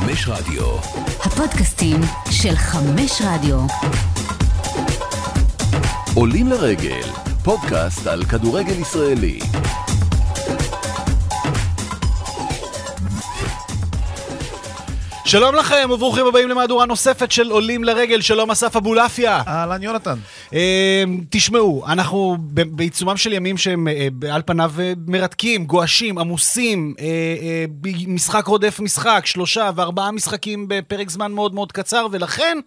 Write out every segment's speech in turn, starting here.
חמש רדיו. הפודקאסטים של חמש רדיו. עולים לרגל, פודקאסט על כדורגל ישראלי. שלום לכם וברוכים הבאים למהדורה נוספת של עולים לרגל, שלום אסף אבולעפיה. אהלן יונתן. אה, תשמעו, אנחנו בעיצומם של ימים שהם אה, על פניו אה, מרתקים, גועשים, עמוסים, אה, אה, משחק רודף משחק, שלושה וארבעה משחקים בפרק זמן מאוד מאוד קצר, ולכן...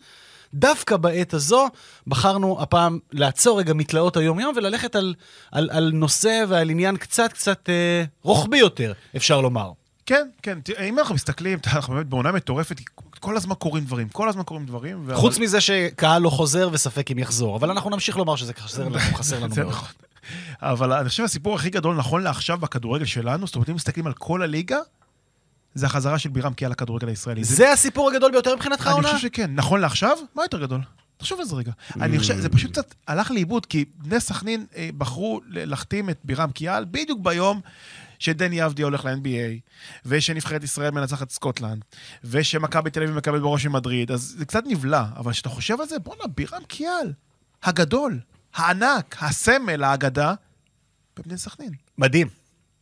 דווקא בעת הזו בחרנו הפעם לעצור רגע מתלאות היום-יום וללכת על, על, על נושא ועל עניין קצת קצת אה, רוחבי יותר, אפשר לומר. כן, כן, אם אנחנו מסתכלים, אנחנו באמת בעונה מטורפת, כל הזמן קורים דברים, כל הזמן קורים דברים. חוץ מזה שקהל לא חוזר וספק אם יחזור, אבל אנחנו נמשיך לומר שזה חסר לנו, חסר לנו זה מאוד. נכון. אבל אני חושב שהסיפור הכי גדול נכון לעכשיו בכדורגל שלנו, זאת אומרת, אם מסתכלים על כל הליגה, זה החזרה של בירם קיאל לכדורגל הישראלי. זה הסיפור הגדול ביותר מבחינתך אני העונה? חושב שכן. נכון לעכשיו, מה יותר גדול? תחשוב על זה רגע. אני חושב, זה פשוט קצת הלך לאיבוד, כי בני סכנין אה, בחרו להחתים את בירם קיאל בדיוק ביום שדני אבדיה הולך ל-NBA, ושנבחרת ישראל מנצחת סקוטלנד, ושמכבי תל אביב מקבלת בראש ממדריד, אז זה קצת נבלע. אבל כשאתה חושב על זה, בואנה, בירם קיאל, הגדול, הענק, הסמל, האגדה, בבני סכנין. מדהים.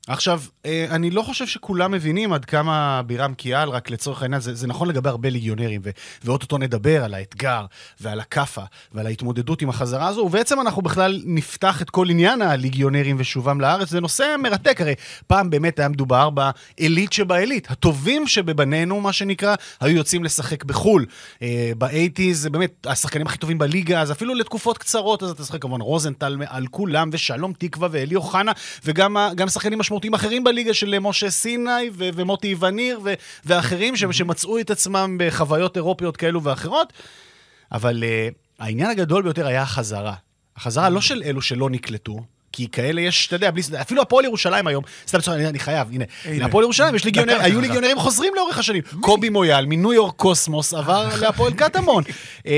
עכשיו, אני לא חושב שכולם מבינים עד כמה בירם כיאל, רק לצורך העניין, זה, זה נכון לגבי הרבה ליגיונרים, ואו-טו-טו נדבר על האתגר, ועל הכאפה, ועל ההתמודדות עם החזרה הזו, ובעצם אנחנו בכלל נפתח את כל עניין הליגיונרים ושובם לארץ, זה נושא מרתק, הרי פעם באמת היה מדובר בעילית שבעילית, הטובים שבבנינו, מה שנקרא, היו יוצאים לשחק בחו"ל. אה, באייטיז, זה באמת השחקנים הכי טובים בליגה, אז אפילו לתקופות קצרות, אז אתה שחק כמובן רוזנטל על כולם, ושלום תקווה ואלי אוחנה, וגם שחקנים בליגה של משה סיני ו- ומוטי וניר ו- ואחרים ש- שמצאו את עצמם בחוויות אירופיות כאלו ואחרות. אבל uh, העניין הגדול ביותר היה החזרה. החזרה לא של אלו שלא נקלטו, כי כאלה יש, אתה יודע, בלי, אפילו הפועל ירושלים היום, סתם בצורה, אני, אני חייב, הנה. להפועל ירושלים יש ליגיונר, היו. ליגיונרים חוזרים לאורך השנים. קובי מויאל מניו יורק קוסמוס עבר להפועל קטמון. אה,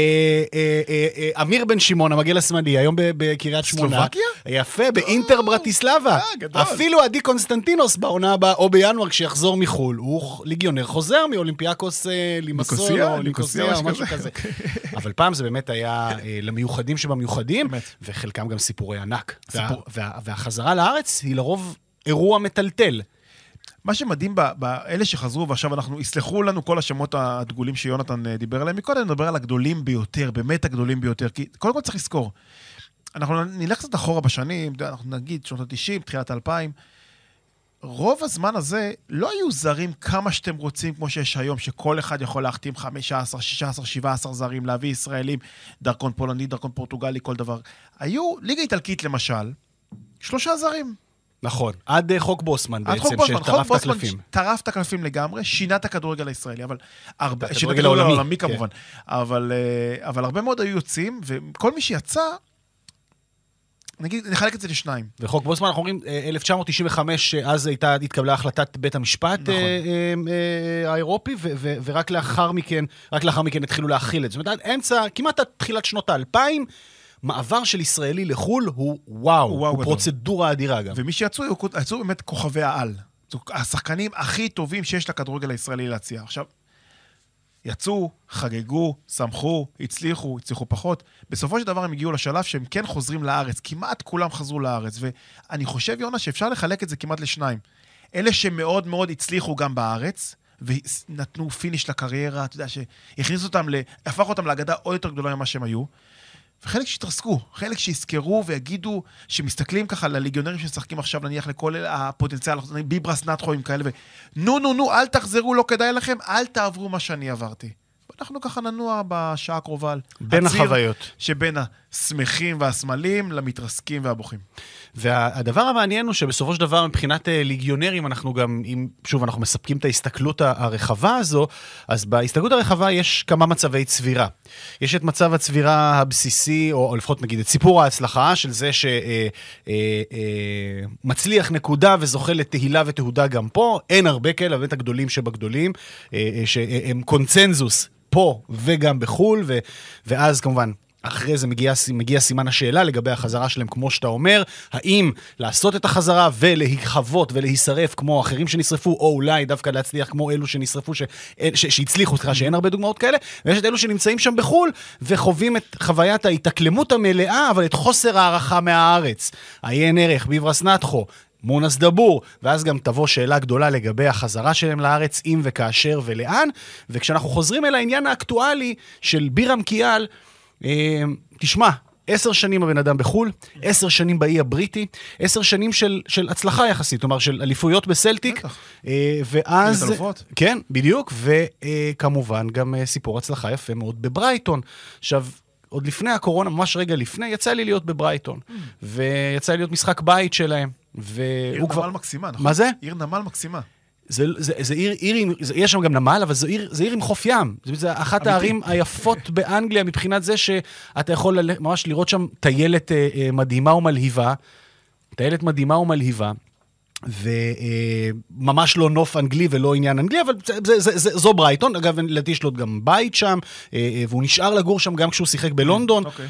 אה, אה, אמיר בן שמעון, המגן השמאלי, היום בקריית שמונה. סלובקיה? יפה, באינטר ברטיסלבה. אפילו עדי קונסטנטינוס בעונה הבאה, או בינואר, כשיחזור מחו"ל, הוא ליגיונר חוזר מאולימפיאקוס לימסול, או ניקוסיה, או משהו כזה. אבל פעם זה באמת היה למיוחדים שבמיוחדים. וחלקם גם סיפורי ענק. וה- והחזרה לארץ היא לרוב אירוע מטלטל. מה שמדהים באלה שחזרו, ועכשיו אנחנו, יסלחו לנו כל השמות הדגולים שיונתן אה, דיבר עליהם מקודם, נדבר על הגדולים ביותר, באמת הגדולים ביותר. כי קודם כל צריך לזכור, אנחנו נלך קצת אחורה בשנים, אנחנו נגיד שנות ה-90, תחילת ה-2000, רוב הזמן הזה לא היו זרים כמה שאתם רוצים, כמו שיש היום, שכל אחד יכול להחתים 15, 16, 17 זרים, להביא ישראלים, דרכון פולני, דרכון פורטוגלי, כל דבר. היו, ליגה איטלקית למשל, שלושה זרים. נכון. עד אה, חוק בוסמן עד חוק בעצם, בוסמן, חוק שטרף את בוסמן הקלפים. טרף את הקלפים לגמרי, שינה את הכדורגל הישראלי, אבל... הרבה, הכדורגל שינה את הכדורגל העולמי, העולמי כן. כמובן. אבל, אה, אבל הרבה מאוד היו יוצאים, וכל מי שיצא, נגיד, נחלק את זה לשניים. וחוק בוסמן, אנחנו אומרים, אה, 1995, אה, אז הייתה, התקבלה החלטת בית המשפט נכון. אה, אה, אה, האירופי, ו- ו- ורק לאחר מכן, רק לאחר מכן התחילו להכיל את זה. זאת אומרת, אמצע, כמעט עד תחילת שנות האלפיים, מעבר של ישראלי לחו"ל הוא וואו, וואו הוא. פרוצדורה אדירה גם. ומי שיצאו, יצאו באמת כוכבי העל. השחקנים הכי טובים שיש לכדורגל הישראלי להציע. עכשיו, יצאו, חגגו, שמחו, הצליחו, הצליחו פחות. בסופו של דבר הם הגיעו לשלב שהם כן חוזרים לארץ. כמעט כולם חזרו לארץ. ואני חושב, יונה, שאפשר לחלק את זה כמעט לשניים. אלה שמאוד מאוד הצליחו גם בארץ, ונתנו פיניש לקריירה, אתה יודע, שהכניס אותם, ל... הפך אותם לאגדה עוד יותר גדולה ממה שהם היו. וחלק שהתרסקו, חלק שיזכרו ויגידו, שמסתכלים ככה לליגיונרים שמשחקים עכשיו, נניח לכל הפוטנציאל, ביברס נטחו עם כאלה, ונו, נו, נו, אל תחזרו, לא כדאי לכם, אל תעברו מה שאני עברתי. ואנחנו ככה ננוע בשעה הקרובה בין החוויות. שבין השמחים והסמלים למתרסקים והבוכים. והדבר המעניין הוא שבסופו של דבר, מבחינת אה, ליגיונרים, אנחנו גם, אם שוב, אנחנו מספקים את ההסתכלות הרחבה הזו, אז בהסתכלות הרחבה יש כמה מצבי צבירה. יש את מצב הצבירה הבסיסי, או, או לפחות נגיד את סיפור ההצלחה של זה שמצליח נקודה וזוכה לתהילה ותהודה גם פה. אין הרבה כאלה, באמת הגדולים שבגדולים, אה, אה, שהם קונצנזוס פה וגם בחו"ל, ו, ואז כמובן אחרי זה מגיע, מגיע סימן השאלה לגבי החזרה שלהם, כמו שאתה אומר, האם לעשות את החזרה ולהיחוות ולהישרף כמו אחרים שנשרפו, או אולי דווקא להצליח כמו אלו שנשרפו, ש, ש, שהצליחו, סליחה, שאין הרבה דוגמאות כאלה, ויש את אלו שנמצאים שם בחו"ל וחווים את חוויית ההתאקלמות המלאה, אבל את חוסר הערכה מהארץ. עיין ערך, ביברס נתחו, מונס דבור, ואז גם תבוא שאלה גדולה לגבי החזרה שלהם לארץ, אם וכאשר ולאן. וכשאנחנו חוזרים אל העניין האקטואלי של בירם קיאל, אה, תשמע, עשר שנים הבן אדם בחו"ל, עשר שנים באי הבריטי, עשר שנים של, של הצלחה יחסית, כלומר של אליפויות בסלטיק. בטח. אה, ואז... אלופות. כן, בדיוק, וכמובן גם אה, סיפור הצלחה יפה מאוד בברייטון. עכשיו, עוד לפני הקורונה, ממש רגע לפני, יצא לי להיות בברייטון, ויצא לי להיות משחק בית שלהם. עיר והוא כבר... נמל מקסימה, נכון? מה זה? עיר נמל מקסימה. זה, זה, זה עיר, עיר עם, זה, יש שם גם נמל, אבל זו עיר, זה עיר עם חוף ים. זה, זה אחת אמיתי. הערים היפות באנגליה מבחינת זה שאתה יכול ללכת, ממש לראות שם טיילת אה, אה, מדהימה ומלהיבה. טיילת מדהימה ומלהיבה. וממש לא נוף אנגלי ולא עניין אנגלי, אבל זה, זה, זה, זה, זו ברייטון. אגב, לדעתי יש לו גם בית שם, אה, אה, והוא נשאר לגור שם גם כשהוא שיחק בלונדון. אוקיי.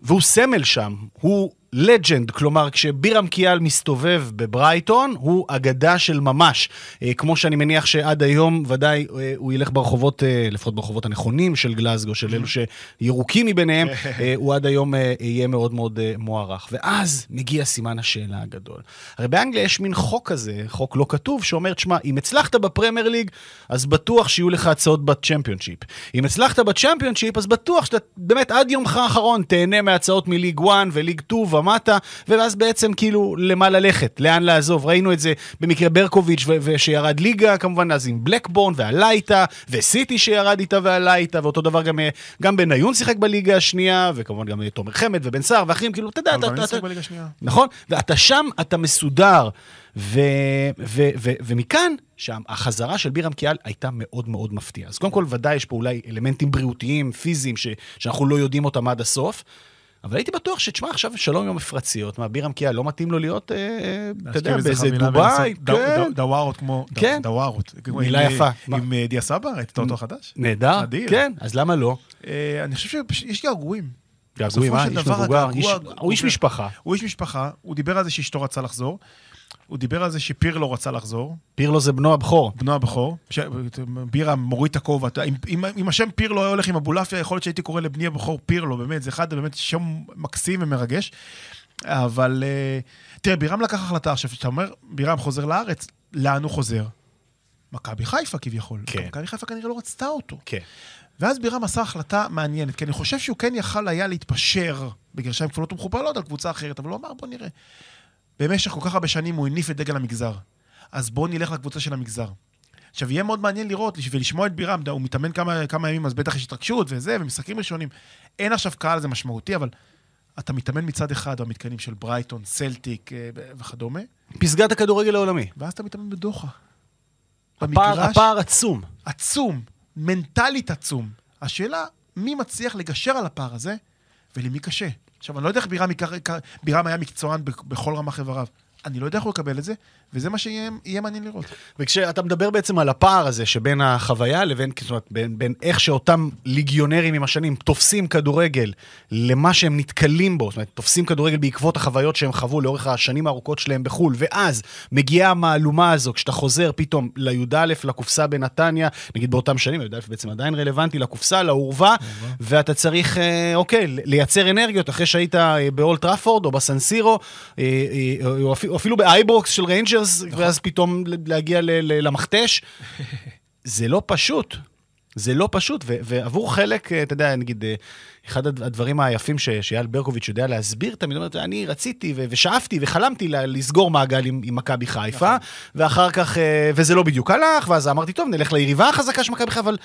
והוא סמל שם, הוא לג'נד, כלומר כשבירם קיאל מסתובב בברייטון, הוא אגדה של ממש. אה, כמו שאני מניח שעד היום ודאי אה, הוא ילך ברחובות, אה, לפחות ברחובות הנכונים של גלזגו, של אלו שירוקים מביניהם, אה, הוא עד היום אה, יהיה מאוד מאוד אה, מוערך. ואז מגיע סימן השאלה הגדול. הרי באנגליה יש מין חוק כזה, חוק לא כתוב, שאומר, תשמע, אם הצלחת בפרמייר ליג, אז בטוח שיהיו לך הצעות בצ'מפיונשיפ. אם הצלחת בצ'מפיונשיפ, אז בטוח שאתה באמת עד יומך האחרון תהנה מהצעות מליג 1 וליג 2 ומטה, ואז בעצם כאילו למה ללכת, לאן לעזוב. ראינו את זה במקרה ברקוביץ' ו- ושירד ליגה, כמובן אז עם בלקבורן ועלה איתה, וסיטי שירד איתה ועלה איתה, ואותו דבר גם, אה, גם בניון שיחק בליגה השנייה, וכמובן גם אה, תומר חמד ובן סער ואחרים, כאילו, אתה יודע, אתה, אתה, השנייה. נכון? ואתה שם, אתה מסודר. ו- ו- ו- ומכאן, שהחזרה של בירם קיאל הייתה מאוד מאוד מפתיעה. אז קודם כל, ודאי יש פה אולי אלמנטים בריאותיים, פיזיים, ש- שאנחנו לא יודעים אותם עד הסוף. אבל הייתי בטוח שתשמע, עכשיו שלום עם המפרציות, מה, בירם קיאל לא מתאים לו להיות, אה, אה, אתה יודע, באיזה דובאי, כן, דו- דווארות כמו... כן. דווארות. מילה יפה. אה? עם דיה סבא, ראית אותו חדש? נהדר. כן, אז למה לא? אני חושב שיש געגועים. געגועים, אה, איש מבוגר. הוא איש משפחה. הוא איש משפחה, הוא דיבר על זה שאשתו רצה לחזור, הוא דיבר על זה שפירלו רצה לחזור, פירלו זה בנו הבכור. בנו הבכור, ש- בירה מוריד את הכובע, אם- אם אם השם פירלו היה הולך עם אבולעפיה, יכול להיות שהייתי קורא לבני הבכור פירלו, באמת, זה אחד באמת שם מקסים ומרגש. אבל אה, תראה, בירם לקח החלטה עכשיו, כשאתה אומר, בירם חוזר לארץ, לאן הוא חוזר? מכבי חיפה כביכול. כן. מכבי חיפה כנראה לא רצתה אותו. כן. ואז בירם עשה החלטה מעניינת, כי אני חושב שהוא כן יכל היה להתפשר, בגרשיים כפולות ומכופלות, על קבוצה אחרת, אבל הוא אמר, בוא נראה. במשך כל כך הרבה שנים הוא הניף את דגל המגזר. אז בואו נלך לקבוצה של המגזר. עכשיו, יהיה מאוד מעניין לראות ולשמוע את בירם, הוא מתאמן כמה, כמה ימים, אז בטח יש התרגשות וזה, ומשחקים ראשונים. אין עכשיו קהל, זה משמעותי, אבל אתה מתאמן מצד אחד במתקנים של ברייטון, סלטיק אה, וכדומה, פסגת הכדורגל העולמי. ואז אתה מתאמן בדוחה. הפער, במגרש הפער עצום. עצום, מנטלית עצום. השאלה, מי מצליח לגשר על הפער הזה, ולמי קשה. עכשיו, אני לא יודע איך בירם, היה מקצוען בכ- בכל רמ"ח איבריו. אני לא יודע איך הוא יקבל את זה, וזה מה שיהיה יהיה מעניין לראות. וכשאתה מדבר בעצם על הפער הזה שבין החוויה לבין, זאת אומרת, בין, בין איך שאותם ליגיונרים עם השנים תופסים כדורגל למה שהם נתקלים בו, זאת אומרת, תופסים כדורגל בעקבות החוויות שהם חוו לאורך השנים הארוכות שלהם בחו"ל, ואז מגיעה המהלומה הזו, כשאתה חוזר פתאום לי"א, לקופסה בנתניה, נגיד באותם שנים, י"א בעצם עדיין רלוונטי, לקופסה, לאורווה, ואתה צריך, אה, אוקיי, לייצר אנרגיות אחרי שהיית אה, באולד טראפורד או בסן סירו, אה, או אפילו- או אפילו באייברוקס של ריינג'רס, ואז פתאום להגיע ל- ל- למכתש. זה לא פשוט. זה לא פשוט, ו- ועבור חלק, אה, אתה יודע, נגיד, אה, אחד הד- הדברים היפים ש- שאייל ברקוביץ' יודע להסביר, תמיד אומר, אני רציתי ו- ושאפתי וחלמתי ל- לסגור מעגל עם, עם מכבי חיפה, ואחר כך, אה, וזה לא בדיוק הלך, ואז אמרתי, טוב, נלך ליריבה החזקה של מכבי חיפה, אבל...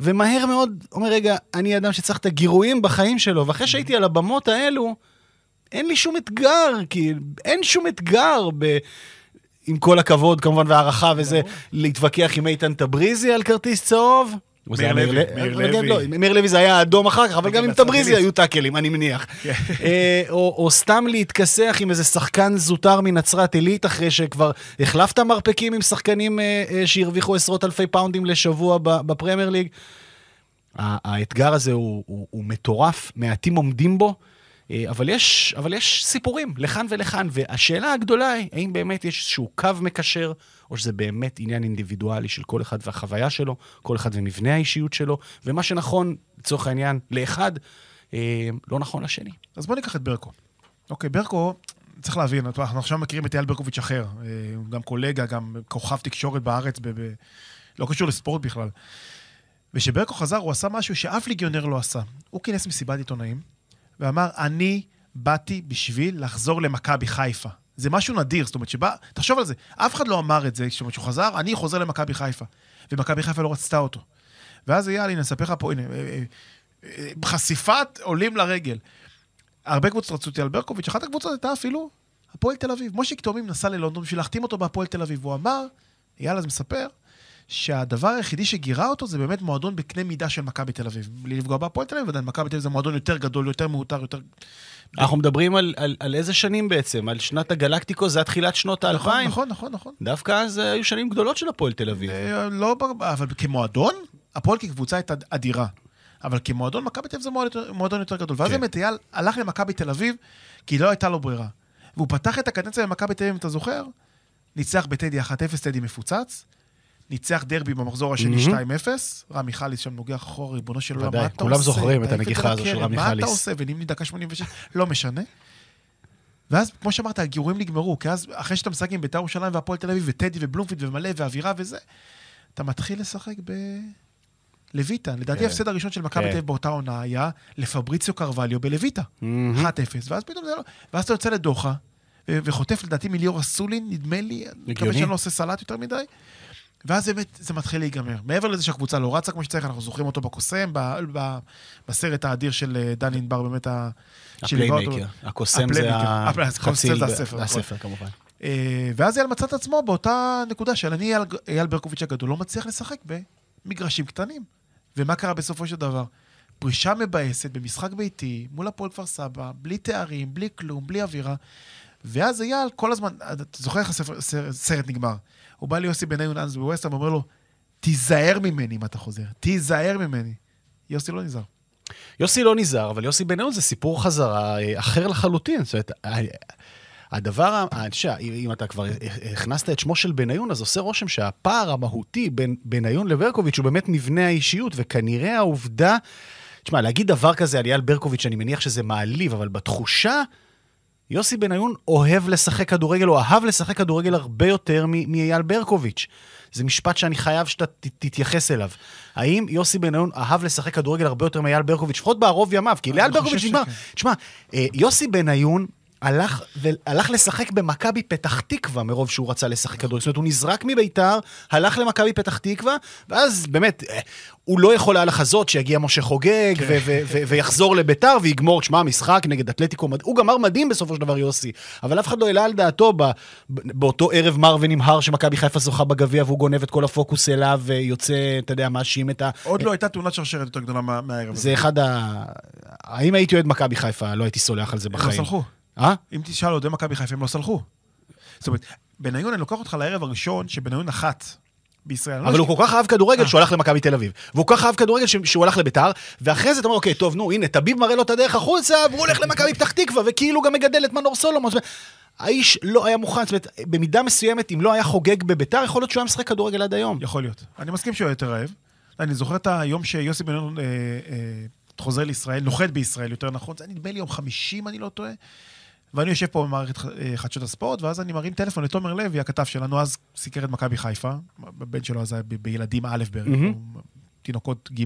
ומהר מאוד, אומר, רגע, אני אדם שצריך את הגירויים בחיים שלו, ואחרי שהייתי על הבמות האלו, אין לי שום אתגר, כי אין שום אתגר ב... עם כל הכבוד, כמובן, והערכה וזה, להתווכח עם איתן טבריזי על כרטיס צהוב. לוי, מאיר לוי. לא, מאיר לוי זה היה אדום אחר כך, אבל גם עם עילית. היו טאקלים, אני מניח. כן. אה, או סתם להתכסח עם איזה שחקן זוטר מנצרת עילית, אחרי שכבר החלפת מרפקים עם שחקנים אה, אה, שהרוויחו עשרות אלפי פאונדים לשבוע בפרמייר ליג. האתגר הזה הוא, מטורף, מעטים עומדים בו, אבל יש, אבל יש סיפורים לכאן ולכאן, והשאלה הגדולה היא, האם באמת יש איזשהו קו מקשר, או שזה באמת עניין אינדיבידואלי של כל אחד והחוויה שלו, כל אחד ומבנה האישיות שלו, ומה שנכון, לצורך העניין, לאחד, אה, לא נכון לשני. אז בוא ניקח את ברקו. אוקיי, ברקו, צריך להבין, אנחנו עכשיו מכירים את אייל ברקוביץ' אחר. אה, גם קולגה, גם כוכב תקשורת בארץ, ב- ב- לא קשור לספורט בכלל. וכשברקו חזר, הוא עשה משהו שאף ליגיונר לא עשה. הוא כינס מסיבת עיתונאים, ואמר, אני באתי בשביל לחזור למכבי חיפה. זה משהו נדיר, זאת אומרת שבא, תחשוב על זה, אף אחד לא אמר את זה, זאת אומרת שהוא חזר, אני חוזר למכבי חיפה. ומכבי חיפה לא רצתה אותו. ואז אייל, הנה, אספר לך פה, הנה, אה, אה, אה, חשיפת עולים לרגל. הרבה קבוצות רצו אותי על ברקוביץ', אחת הקבוצות הייתה אפילו הפועל תל אביב. מושיק תאומים נסע ללונדון בשביל להחתים אותו בהפועל תל אביב. והוא אמר, אייל אז מספר, שהדבר היחידי שגירה אותו זה באמת מועדון בקנה מידה של מכבי תל אביב. בלי לפגוע בהפועל תל אביב, עדיין מכבי תל אביב זה מועדון יותר גדול, יותר מאותר, יותר... אנחנו מדברים על, על, על איזה שנים בעצם? על שנת הגלקטיקו, זה עד תחילת שנות נכון, האלפיים? נכון, נכון, נכון. דווקא אז היו שנים גדולות של הפועל תל אביב. אה, לא, אבל כמועדון, הפועל כקבוצה הייתה אדירה. אבל כמועדון, מכבי תל אביב זה מועדון יותר- מועדון יותר גדול. ואז כן. באמת אייל הלך למכבי תל אביב, כי לא הייתה לו ברירה. והוא פתח את הקדנציה במכבי תל אביב, אם אתה זוכר, ניצח בטדי 1-0, טדי מפוצץ, ניצח דרבי במחזור השני מהמם. 2-0, רם מיכליס שם נוגח אחורה, ריבונו של עולם, מה אתה כולם עושה? זוכרים את הנגיחה הזו של הקרן, רם מה. אתה עושה? ונימני דקה 86, לא משנה. ואז, כמו שאמרת, הגירויים נגמרו, כי אז, אחרי שאתה משחק עם בית"ר ירושלים והפועל תל אביב, וטדי ובלומפיד ומלא ואווירה וזה, אתה מתחיל לשחק ב... לויטה. לדעתי כן. ההפסד הראשון של מכבי כן. תל אביב באותה עונה היה לפבריציו קרווליו בלויטה. 1-0, מהמם. ואז פתאום זה לא... ואז אתה יוצא לדוחה, וחוטף לדעתי מליאור אסולין, נדמה לי, אני מקווה. שאני לא עושה סלט יותר מדי. ואז באמת זה מתחיל להיגמר. מעבר לזה שהקבוצה לא רצה כמו שצריך, אנחנו זוכרים אותו בקוסם, ב- ב- בסרט האדיר של אה, דן ענבר, באמת ה... ה playmaker. הקוסם זה החציל, זה הספר, נכון. הספר כמובן. אה, ואז אייל מצא את עצמו באותה נקודה של אני, אייל ברקוביץ' הגדול, לא מצליח לשחק במגרשים קטנים. ומה קרה בסופו של דבר? פרישה מבאסת במשחק ביתי, מול הפועל כפר סבא, בלי תארים, בלי כלום, בלי אווירה. ואז אייל כל הזמן, אתה זוכר איך הספר- סרט, סרט נגמר? הוא בא ליוסי בניון אז בווסטהאם ואומר לו, תיזהר ממני אם אתה חוזר, תיזהר ממני. יוסי לא נזהר. יוסי לא נזהר, אבל יוסי בניון זה סיפור חזרה אה, אחר לחלוטין. זאת אומרת, הדבר, ה- אני חושב, אם אתה כבר הכנסת את שמו של בניון, אז עושה רושם שהפער המהותי בין בניון לברקוביץ' הוא באמת מבנה האישיות, וכנראה העובדה, תשמע, להגיד דבר כזה על אייל ברקוביץ', אני מניח שזה מעליב, אבל בתחושה, יוסי בניון אוהב לשחק כדורגל, או אהב לשחק כדורגל הרבה יותר מאייל ברקוביץ'. זה משפט שאני חייב שאתה תתייחס אליו. האם יוסי בניון אהב לשחק כדורגל הרבה יותר מאייל ברקוביץ', לפחות בערוב ימיו? כי לאייל ברקוביץ' נגמר. תשמע, אה, יוסי בניון הלך, הלך לשחק במכבי פתח תקווה מרוב שהוא רצה לשחק כדורגל. זאת אומרת, הוא נזרק מביתר, הלך למכבי פתח תקווה, ואז באמת, אה, הוא לא יכול היה לחזות שיגיע משה חוגג ו- ו- ו- ויחזור לביתר ויגמור, תשמע, משחק נגד אתלטיקו, הוא גמר מדהים בסופו של דבר, יוסי. אבל אף אחד לא העלה על דעתו ב- באותו ערב מר ונמהר שמכבי חיפה זוכה בגביע והוא גונב את כל הפוקוס אליו ויוצא, אתה יודע, מאשים את ה... עוד לא הייתה תאונת שרשרת יותר גדולה מה- מהערב הזה. זה אחד ה... האם הייתי אוהד מכבי חיפה, לא הייתי סולח על זה בחיים. אה? אם תשאל אוהדי מכבי חיפה, הם לא סלחו. זאת אומרת, בניון, אני לוקח אותך לערב הראשון שבניון נחת בישראל. לא אבל הוא כל כך אהב כדורגל אה. שהוא הלך למכבי תל אביב. והוא כל כך אהב כדורגל שהוא הלך לביתר, ואחרי זה אתה אומר, אוקיי, טוב, נו, הנה, טביב מראה לו את הדרך החוצה, והוא הולך למכבי פתח תקווה, וכאילו גם מגדל את מנור סולומון. האיש לא היה מוכן, זאת אומרת, במידה מסוימת, אם לא היה חוגג בביתר, יכול להיות שהוא היה משחק כדורגל עד היום. יכול להיות. אני מסכים שהוא היה יותר רעב. אני זוכר את היום שיוסי בניון אה, אה, חוזר לישראל, נוחת בישראל, יותר נכון, זה נדמה לי יום חמישי, אם אני לא טועה. ואני יושב פה במערכת אה, חדשות הספורט, ואז אני מרים טלפון לתומר לוי, הכתב שלנו, אז סיקר את מכבי חיפה, הבן שלו אז היה בילדים א' בערך. או תינוקות ג'.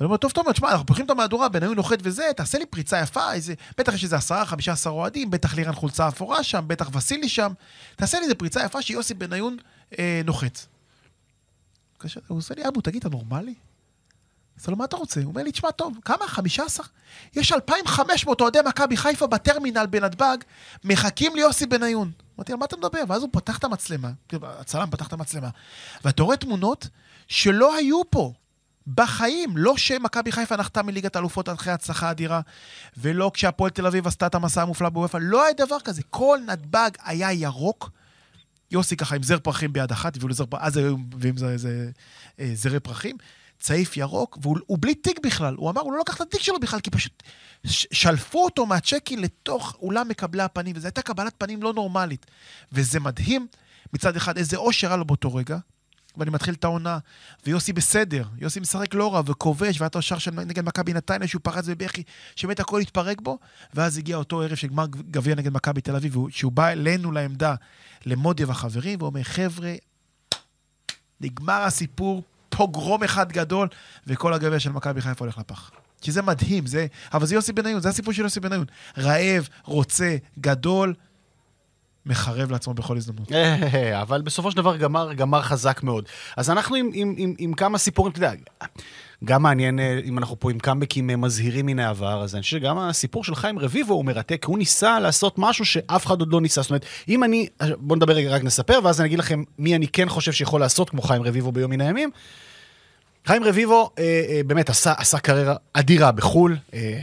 ואני אומר, טוב, תומר, תשמע, אנחנו פותחים את המהדורה, בניון נוחת וזה, תעשה לי פריצה יפה, איזה, בטח יש איזה עשרה, חמישה עשר אוהדים, בטח לירן חולצה אפורה שם, בטח וסילי שם, תעשה לי איזה פריצה יפה שיוסי בניון אה, נוחת. הוא עושה לי, אבו, תגיד, אתה נורמלי? אז לו, מה אתה רוצה? הוא אומר לי, תשמע, טוב, כמה? 15? יש 2,500 אוהדי מכבי חיפה בטרמינל בנתב"ג, מחכים ליוסי בניון. אמרתי, על מה אתה מדבר? ואז הוא פתח את המצלמה, כאילו, הצלם פתח את המצלמה, ואתה רואה תמונות שלא היו פה. בחיים, לא שמכבי חיפה נחתה מליגת האלופות אחרי הצלחה אדירה, ולא כשהפועל תל אביב עשתה את המסע המופלא בוופא, לא היה דבר כזה. כל נתב"ג היה ירוק. יוסי ככה עם זר פרחים ביד אחת, הביאו לו פרחים, אז היו מביאים אה, זרי פרחים. צעיף ירוק, והוא הוא בלי תיק בכלל. הוא אמר, הוא לא לקח את התיק שלו בכלל, כי פשוט שלפו אותו מהצ'קי לתוך אולם מקבלי הפנים, וזו הייתה קבלת פנים לא נורמלית. וזה מדהים, מצד אחד, איזה אושר היה לו באותו רגע, ואני מתחיל את העונה, ויוסי בסדר, יוסי משחק לא רע וכובש, והיה את השער של נגד מכבי נתניה שהוא פרץ בבכי, שבאמת הכל התפרק בו, ואז הגיע אותו ערב של גמר גביע נגד מכבי תל אביב, שהוא בא אלינו לעמדה, למודיה והחברים, ואומר, חבר'ה, נגמר הסיפור, פוגרום אחד גדול, וכל הגביע של מכבי חיפה הולך לפח. כי זה מדהים, זה... אבל זה יוסי בניון, זה הסיפור של יוסי בניון. רעב, רוצה, גדול, מחרב לעצמו בכל הזדמנות. אה, אבל בסופו של דבר גמר, גמר חזק מאוד. אז אנחנו עם, עם, עם, עם כמה סיפורים, אתה יודע, גם מעניין אה, אם אנחנו פה עם קאמבקים אה, מזהירים מן העבר, אז אני חושב שגם הסיפור של חיים רביבו הוא מרתק, הוא ניסה לעשות משהו שאף אחד עוד לא ניסה. זאת אומרת, אם אני, בואו נדבר רגע, רק נספר, ואז אני אגיד לכם מי אני כן חושב שיכול לעשות כמו חיים רביבו ביום מן הימים. חיים רביבו אה, אה, באמת עשה, עשה קריירה אדירה בחו"ל. אה,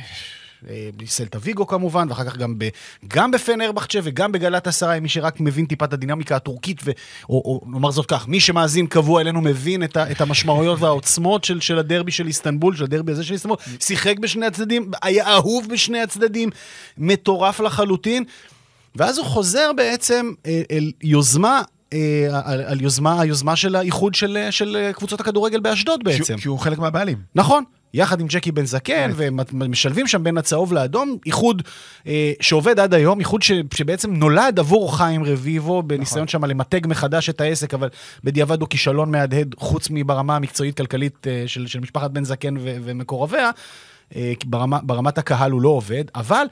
בסלטה ויגו כמובן, ואחר כך גם, ב, גם בפנרבחצ'ה וגם בגלת עשרה, מי שרק מבין טיפה את הדינמיקה הטורקית, ו, או, או נאמר זאת כך, מי שמאזין קבוע אלינו מבין את, ה, את המשמעויות והעוצמות של, של הדרבי של איסטנבול, של הדרבי הזה של איסטנבול, שיחק בשני הצדדים, היה אהוב בשני הצדדים, מטורף לחלוטין, ואז הוא חוזר בעצם אה, אל יוזמה אה, על, על יוזמה, היוזמה של האיחוד של, של קבוצות הכדורגל באשדוד בעצם. כי הוא חלק מהבעלים. נכון, יחד עם ג'קי בן זקן, ומשלבים שם בין הצהוב לאדום, איחוד אה, שעובד עד היום, איחוד ש, שבעצם נולד עבור חיים רביבו, בניסיון נכון. שם למתג מחדש את העסק, אבל בדיעבד הוא כישלון מהדהד, חוץ מברמה המקצועית-כלכלית אה, של, של משפחת בן זקן ו, ומקורביה, אה, ברמה, ברמת הקהל הוא לא עובד, אבל...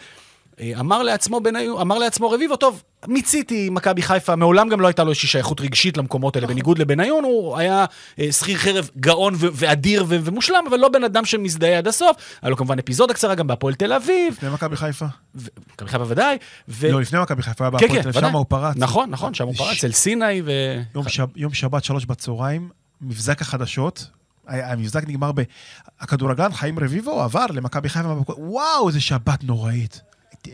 אמר לעצמו, בניו, אמר לעצמו רביבו, טוב, מיציתי מכבי חיפה, מעולם גם לא הייתה לו איזושהי שייכות רגשית למקומות האלה, בניגוד לבניון, הוא היה אה, שכיר חרב גאון ו- ואדיר ו- ומושלם, אבל לא בן אדם שמזדהה עד הסוף. היה לו כמובן אפיזודה קצרה גם בהפועל תל אביב. לפני מכבי חיפה. מכבי חיפה ודאי. ו... לא, לפני מכבי חיפה, היה כן, בהפועל תל אביב, שם הוא פרץ. נכון, נכון, שם הוא פרץ, אצל סיני ו... יום שבת, שלוש בצהריים, מבזק החדשות, המבזק נגמר ב... הכדורגלן חיים רביבו עבר למכבי חיפה, וואו, איזה שבת נוראית.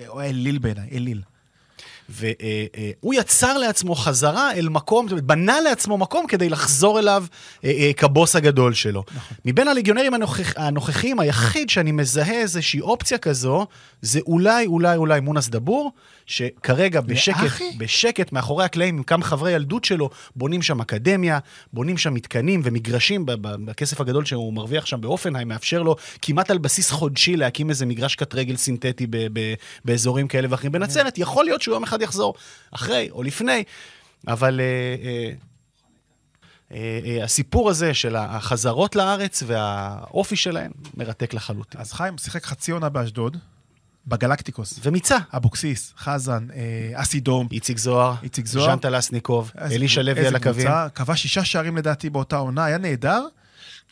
הוא היה אליל בעיניי, אליל. והוא יצר לעצמו חזרה אל מקום, זאת אומרת, בנה לעצמו מקום כדי לחזור אליו אה, אה, כבוס הגדול שלו. נכון. מבין הליגיונרים הנוכח, הנוכחים, היחיד שאני מזהה איזושהי אופציה כזו, זה אולי, אולי, אולי מונס דבור, שכרגע בשקט, בשקט מאחורי הקלעים, עם כמה חברי ילדות שלו, בונים שם אקדמיה, בונים שם מתקנים ומגרשים, בכסף הגדול שהוא מרוויח שם באופנהיים, מאפשר לו כמעט על בסיס חודשי להקים איזה מגרש קט רגל סינתטי ב- ב- באזורים כאלה ואחרים בנצרת. יכול להיות שהוא יום אחד יחזור, אחרי או לפני, אבל... אה, אה, אה, הסיפור הזה של החזרות לארץ והאופי שלהם מרתק לחלוטין. אז חיים שיחק חצי עונה באשדוד, בגלקטיקוס. ומיצה. אבוקסיס, חזן, אסי דום. איציק זוהר. איציק זוהר. ז'אנטה לסניקוב, אלישע לוי על הקווים. כבש שישה שערים לדעתי באותה עונה, היה נהדר.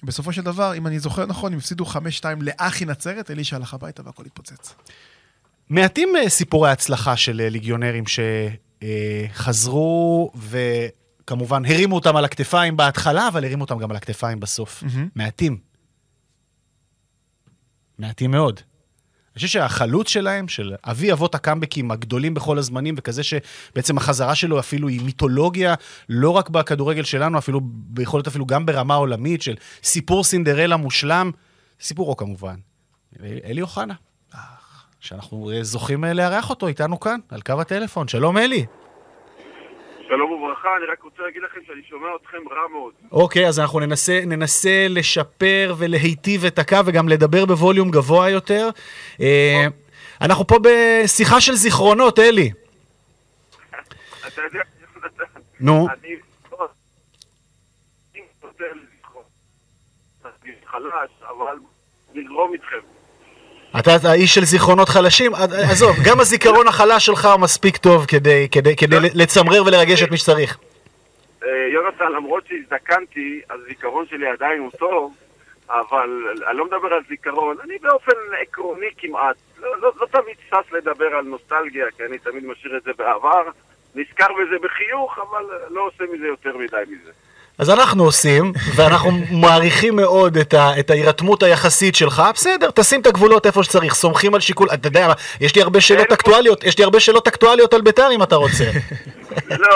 בסופו של דבר, אם אני זוכר נכון, הם הפסידו 5-2 לאחי נצרת, אלישע הלך הביתה והכל התפוצץ. מעטים סיפורי הצלחה של ליגיונרים שחזרו וכמובן הרימו אותם על הכתפיים בהתחלה, אבל הרימו אותם גם על הכתפיים בסוף. Mm-hmm. מעטים. מעטים מאוד. חושב שהחלוץ שלהם, של אבי אבות הקאמבקים הגדולים בכל הזמנים, וכזה שבעצם החזרה שלו אפילו היא מיתולוגיה, לא רק בכדורגל שלנו, אפילו, יכול להיות אפילו גם ברמה עולמית, של סיפור סינדרלה מושלם, סיפורו כמובן. אלי אוחנה, שאנחנו זוכים לארח אותו איתנו כאן, על קו הטלפון. שלום אלי. שלום וברכה, אני רק רוצה להגיד לכם שאני שומע אתכם רע מאוד. אוקיי, אז אנחנו ננסה, ננסה לשפר ולהיטיב את הקו וגם לדבר בווליום גבוה יותר. אה, אנחנו פה בשיחה של זיכרונות, אלי. אתה יודע, נו. אני חלש, אבל נגרום איתכם. אתה האיש של זיכרונות חלשים? עזוב, גם הזיכרון החלש שלך מספיק טוב כדי, כדי, כדי לצמרר ולרגש את מי שצריך. יונתן, למרות שהזדקנתי, הזיכרון שלי עדיין הוא טוב, אבל אני לא מדבר על זיכרון, אני באופן עקרוני כמעט, לא, לא, לא תמיד שש לדבר על נוסטלגיה, כי אני תמיד משאיר את זה בעבר, נזכר בזה בחיוך, אבל לא עושה מזה יותר מדי מזה. אז אנחנו עושים, ואנחנו מעריכים מאוד את, ה, את ההירתמות היחסית שלך. בסדר, תשים את הגבולות איפה שצריך, סומכים על שיקול... אתה יודע, יש לי הרבה שאלות אקטואליות, יש לי הרבה שאלות אקטואליות על בית"ר אם אתה רוצה. לא,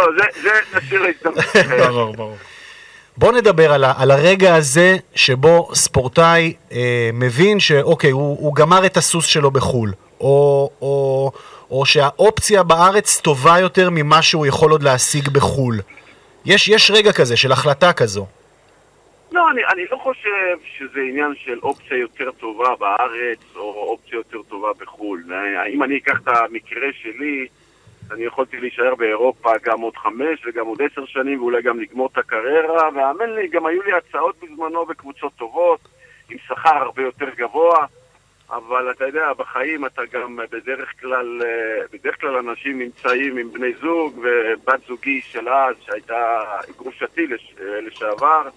זה נשאיר להזדמנות. ברור, ברור. בוא נדבר על, ה, על הרגע הזה שבו ספורטאי אה, מבין שאוקיי, הוא, הוא גמר את הסוס שלו בחו"ל, או, או, או שהאופציה בארץ טובה יותר ממה שהוא יכול עוד להשיג בחו"ל. יש, יש רגע כזה של החלטה כזו. לא, אני, אני לא חושב שזה עניין של אופציה יותר טובה בארץ או אופציה יותר טובה בחו"ל. אם אני אקח את המקרה שלי, אני יכולתי להישאר באירופה גם עוד חמש וגם עוד עשר שנים ואולי גם לגמור את הקריירה, והאמן לי, גם היו לי הצעות בזמנו בקבוצות טובות, עם שכר הרבה יותר גבוה, אבל אתה יודע, בחיים אתה גם בדרך כלל, אה, בדרך כלל אנשים נמצאים עם בני זוג ובת זוגי של אז, שהייתה גרושתי לש, אה, לשעבר,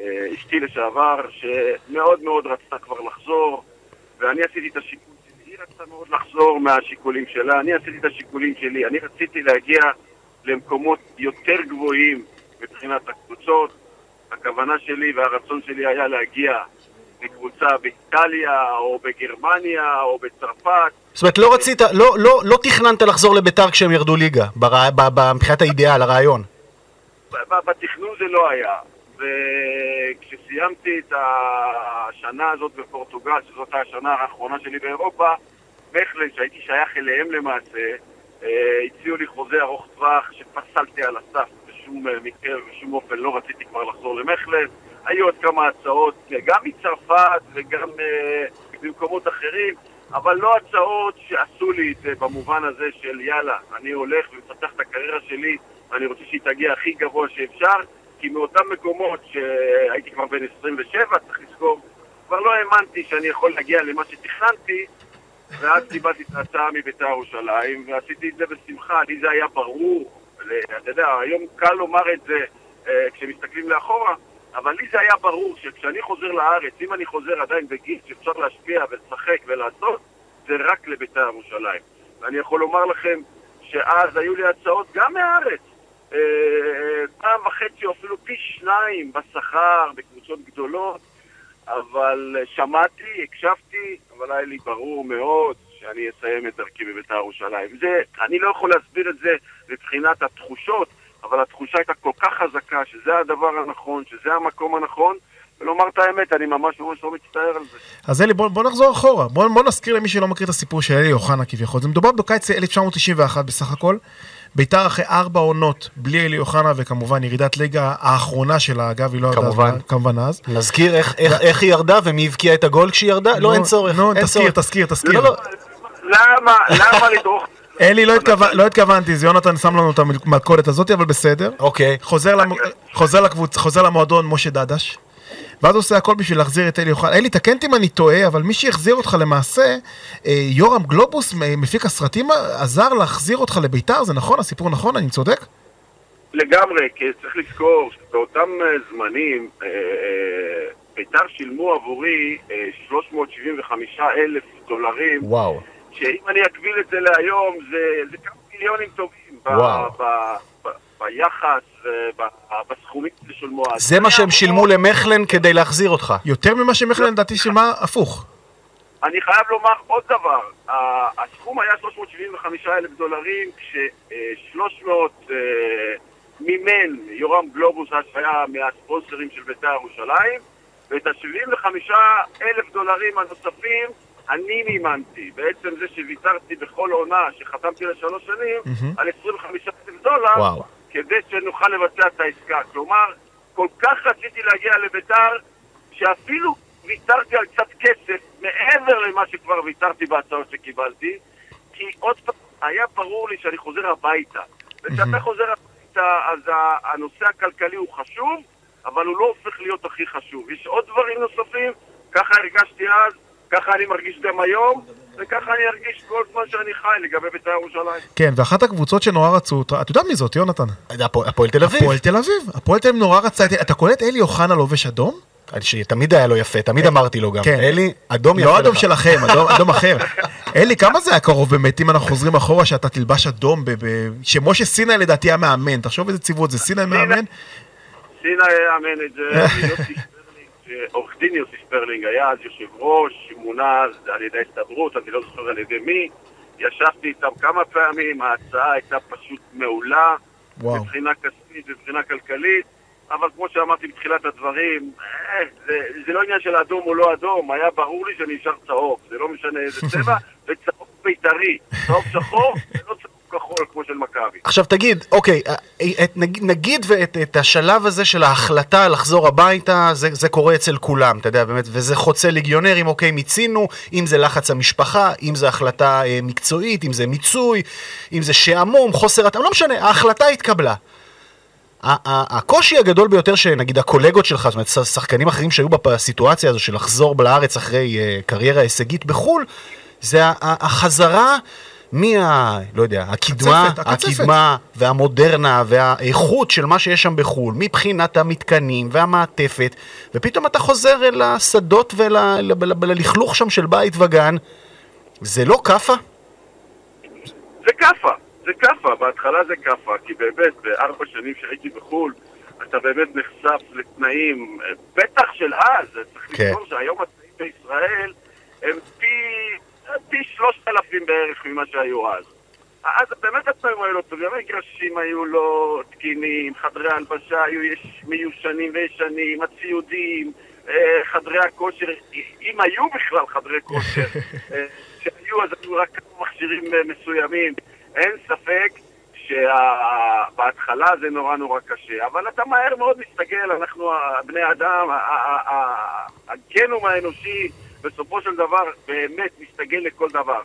אה, אשתי לשעבר, שמאוד מאוד רצתה כבר לחזור, ואני עשיתי את השיקול שלי, היא רצתה מאוד לחזור מהשיקולים שלה, אני עשיתי את השיקולים שלי, אני רציתי להגיע למקומות יותר גבוהים מבחינת הקבוצות, הכוונה שלי והרצון שלי היה להגיע לקבוצה באיטליה, או בגרמניה, או בצרפת. זאת אומרת, לא רצית, לא, לא, לא תכננת לחזור לביתר כשהם ירדו ליגה, מבחינת האידיאל, הרעיון. בתכנון זה לא היה. וכשסיימתי את השנה הזאת בפורטוגל, שזאת השנה האחרונה שלי באירופה, מכלן, שהייתי שייך אליהם למעשה, אה, הציעו לי חוזה ארוך טווח שפסלתי על הסף בשום מקרה ובשום אופן לא רציתי כבר לחזור למכלן. היו עוד כמה הצעות, גם מצרפת וגם uh, במקומות אחרים, אבל לא הצעות שעשו לי את זה במובן הזה של יאללה, אני הולך ומפתח את הקריירה שלי ואני רוצה שהיא תגיע הכי גבוה שאפשר, כי מאותם מקומות שהייתי כבר בן 27, צריך לזכור, כבר לא האמנתי שאני יכול להגיע למה שתכננתי, ואז קיבלתי את ההצעה מביתר ירושלים, ועשיתי את זה בשמחה, לי זה היה ברור, אתה יודע, היום קל לומר את זה אה, כשמסתכלים לאחורה, אבל לי זה היה ברור שכשאני חוזר לארץ, אם אני חוזר עדיין בגיל שאפשר להשפיע ולשחק ולעשות, זה רק לבית"ר ירושלים. ואני יכול לומר לכם שאז היו לי הצעות גם מהארץ. אה, פעם וחצי או אפילו פי שניים בשכר, בקבוצות גדולות, אבל שמעתי, הקשבתי, אבל היה לי ברור מאוד שאני אסיים את דרכי בבית"ר ירושלים. זה, אני לא יכול להסביר את זה מבחינת התחושות, אבל התחושה הייתה כל כך חזקה שזה הדבר הנכון, שזה המקום הנכון, ולומר את האמת, אני ממש ממש לא מצטער על זה. אז אלי, בוא, בוא נחזור אחורה. בוא, בוא נזכיר למי שלא מכיר את הסיפור של אלי אוחנה כביכול. זה מדובר בקיץ 1991 בסך הכל. ביתר אחרי ארבע עונות בלי אלי אוחנה, וכמובן ירידת ליגה האחרונה שלה, אגב, היא לא ירדה כמובן. כמובן אז. נזכיר איך, איך, איך היא ירדה ומי הבקיע את הגול כשהיא ירדה? לא, אין צורך. נו, אין תזכיר, צורך. תזכיר, תזכיר. לא, לא, למה, למה לדרוך? אלי, לא. לא התכוונתי, זה יונתן שם לנו את המלכודת הזאת, אבל בסדר. אוקיי. חוזר, למועדון משה דדש, ואז עושה הכל בשביל להחזיר את אלי אוחנה. אלי, תקן אותי אם אני טועה, אבל מי שהחזיר אותך למעשה, אה, יורם גלובוס, מפיק הסרטים, עזר להחזיר אותך לביתר, זה נכון? הסיפור נכון? אני צודק? לגמרי, כי צריך לזכור שבאותם אה, זמנים אה, בית"ר שילמו עבורי אה, 375 אלף דולרים, וואו. שאם אני אקביל את זה להיום, זה, זה כמה מיליונים טובים ב, וואו. ב, ב, ביחס ובסכומים ששולמו אז. זה מה שהם שילמו למכלן כדי להחזיר אותך. יותר ממה שמכלן לדעתי שילמה הפוך. אני חייב לומר עוד דבר, הסכום היה 375 אלף דולרים, כש-300 מימן יורם גלובוס, שהיה מהספונסרים של בית"ר ירושלים, ואת ה-75 אלף דולרים הנוספים אני מימנתי. בעצם זה שוויתרתי בכל עונה שחתמתי לשלוש שנים, מהמם. על 25 אלף דולר, וואו. כדי שנוכל לבצע את העסקה. כלומר, כל כך רציתי להגיע לביתר, שאפילו ויתרתי על קצת כסף מעבר למה שכבר ויתרתי בהצעות שקיבלתי, כי עוד פעם, היה ברור לי שאני חוזר הביתה. וכשאתה חוזר הביתה, אז הנושא הכלכלי הוא חשוב, אבל הוא לא הופך להיות הכי חשוב. יש עוד דברים נוספים, ככה הרגשתי אז, ככה אני מרגיש גם היום, וככה אני ארגיש כל זמן שאני חי לגבי בית"ר ירושלים. כן, ואחת הקבוצות שנורא רצו אותה, אתה יודע מי זאת, יונתן? הפועל תל אביב. הפועל תל אביב. הפועל תל אביב נורא רצה את... אתה קולט אלי אוחנה לובש אדום? שתמיד היה לו יפה, תמיד אמרתי לו גם. כן. אלי, אדום יפה לא לך. אדום שלכם, אדום, אחר. אלי, כמה זה היה קרוב באמת, אם אנחנו חוזרים אחורה, שאתה תלבש אדום, שמשה סיני לדעתי היה מאמן, תחשוב איזה ציוות זה, סיני מאמן? סינה יאמן את זה, עורך דין יוסי שפרלינג היה אז יושב ראש, מונה על ידי ההסתדרות, אני לא זוכר על ידי מי. ישבתי איתם כמה פעמים, ההצעה הייתה פשוט מעולה, וואו. מבחינה כספית ומבחינה כלכלית, אבל כמו שאמרתי בתחילת הדברים, אה, זה, זה לא עניין של אדום או לא אדום, היה ברור לי שאני נשאר צהוב, זה לא משנה איזה צבע, וצהוב בית"רי, צהוב שחור, זה לא צהוב כחול כמו של מכבי. עכשיו תגיד, אוקיי, אה, את, נגיד, נגיד ואת את השלב הזה של ההחלטה לחזור הביתה, זה, זה קורה אצל כולם, אתה יודע, באמת, וזה חוצה ליגיונרים, אוקיי, מיצינו, אם זה לחץ המשפחה, אם זה החלטה אה, מקצועית, אם זה מיצוי, אם זה שעמום, חוסר התאמה, לא משנה, ההחלטה התקבלה. הקושי הגדול ביותר שנגיד הקולגות שלך, זאת אומרת שחקנים אחרים שהיו בסיטואציה הזו של לחזור לארץ אחרי uh, קריירה הישגית בחו"ל, זה החזרה מה... לא יודע, הקדמה, הקצפת, הקצפת. הקדמה והמודרנה והאיכות של מה שיש שם בחו"ל, מבחינת המתקנים והמעטפת, ופתאום אתה חוזר אל השדות וללכלוך שם של בית וגן. זה לא כאפה? זה כאפה, זה כאפה, בהתחלה זה כאפה, כי באמת בארבע שנים שהייתי בחו"ל, אתה באמת נחשף לתנאים, אה, בטח של אז, צריך כן. לזכור שהיום התנאים בישראל הם פי, פי שלושת אלפים בערך ממה שהיו אז. אז באמת התנאים היו לא טובים, המגרשים היו לא תקינים, חדרי ההלבשה היו יש, מיושנים וישנים, הציודים, אה, חדרי הכושר, אם היו בכלל חדרי כושר, אה, שהיו אז היו רק כמה מכשירים אה, מסוימים, אין ספק שבהתחלה זה נורא נורא קשה, אבל אתה מהר מאוד מסתגל, אנחנו בני אדם, הגנום האנושי בסופו של דבר באמת מסתגל לכל דבר.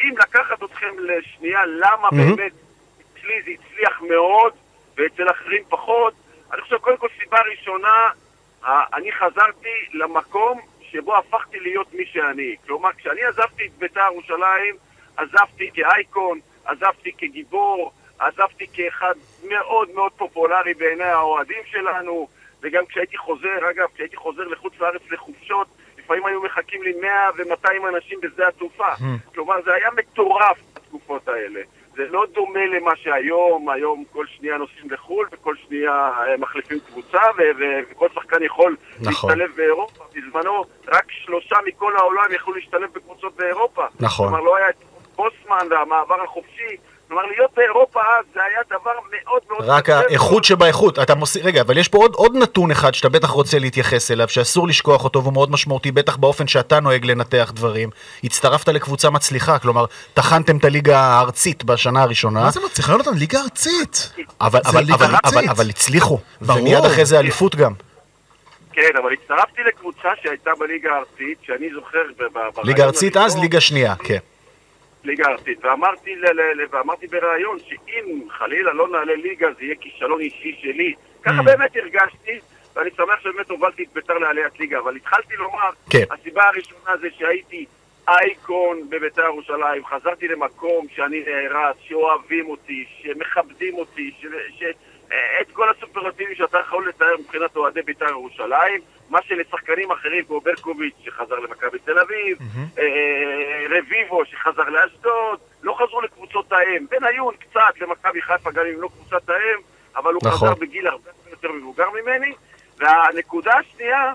אם לקחת אתכם לשנייה למה מהמם. באמת אצלי זה הצליח מאוד ואצל אחרים פחות, אני חושב קודם כל סיבה ראשונה, אני חזרתי למקום שבו הפכתי להיות מי שאני. כלומר, כשאני עזבתי את בית"ר ירושלים, עזבתי כאייקון, עזבתי כגיבור, עזבתי כאחד מאוד מאוד פופולרי בעיני האוהדים שלנו, וגם כשהייתי חוזר, אגב, כשהייתי חוזר לחוץ לארץ לחופשות, לפעמים היו מחכים לי 100 ו-200 אנשים בשדה התעופה. כלומר, זה היה מטורף בתקופות האלה. זה לא דומה למה שהיום, היום כל שנייה נוסעים לחו"ל וכל שנייה אה, מחליפים קבוצה ו- ו- וכל שחקן יכול נכון. להשתלב באירופה. בזמנו רק שלושה מכל העולם יכלו להשתלב בקבוצות באירופה. נכון. כלומר, לא היה את בוסמן והמעבר החופשי. כלומר, להיות באירופה אז זה היה דבר מאוד מאוד... רק האיכות מאוד. שבאיכות. אתה מוסיף, רגע, אבל יש פה עוד, עוד נתון אחד שאתה בטח רוצה להתייחס אליו, שאסור לשכוח אותו והוא מאוד משמעותי, בטח באופן שאתה נוהג לנתח דברים. הצטרפת לקבוצה מצליחה, כלומר, טחנתם את הליגה הארצית בשנה הראשונה, מה זה מצליח? יונתן, ליגה ארצית. אבל, זה אבל, ליגה אבל, ארצית. אבל, אבל הצליחו, ברור. ומיד אחרי זה אליפות גם. כן, אבל הצטרפתי לקבוצה שהייתה בליגה הארצית, שאני זוכר... ב- ב- ברעיון ליגה ארצית אז, ליגה שנייה, כן. ליגה ארצית, ואמרתי, ל- ל- ל- ואמרתי בריאיון שאם חלילה לא נעלה ליגה זה יהיה כישלון אישי שלי. ככה באמת הרגשתי, ואני שמח שבאמת הובלתי את ביתר לעליית ליגה, אבל התחלתי לומר, כן. הסיבה הראשונה זה שהייתי אייקון בביתר ירושלים, חזרתי למקום שאני נערץ, שאוהבים אותי, שמכבדים אותי, ש... ש... את כל הסופרלטיבים שאתה יכול לתאר מבחינת אוהדי בית"ר ירושלים, מה שלשחקנים אחרים כמו ברקוביץ' שחזר למכבי תל אביב, אה, רביבו שחזר לאשדוד, לא חזרו לקבוצות האם. בניון קצת למכבי חיפה גם אם לא קבוצת האם, אבל הוא נכון. חזר בגיל הרבה יותר מבוגר ממני. והנקודה השנייה,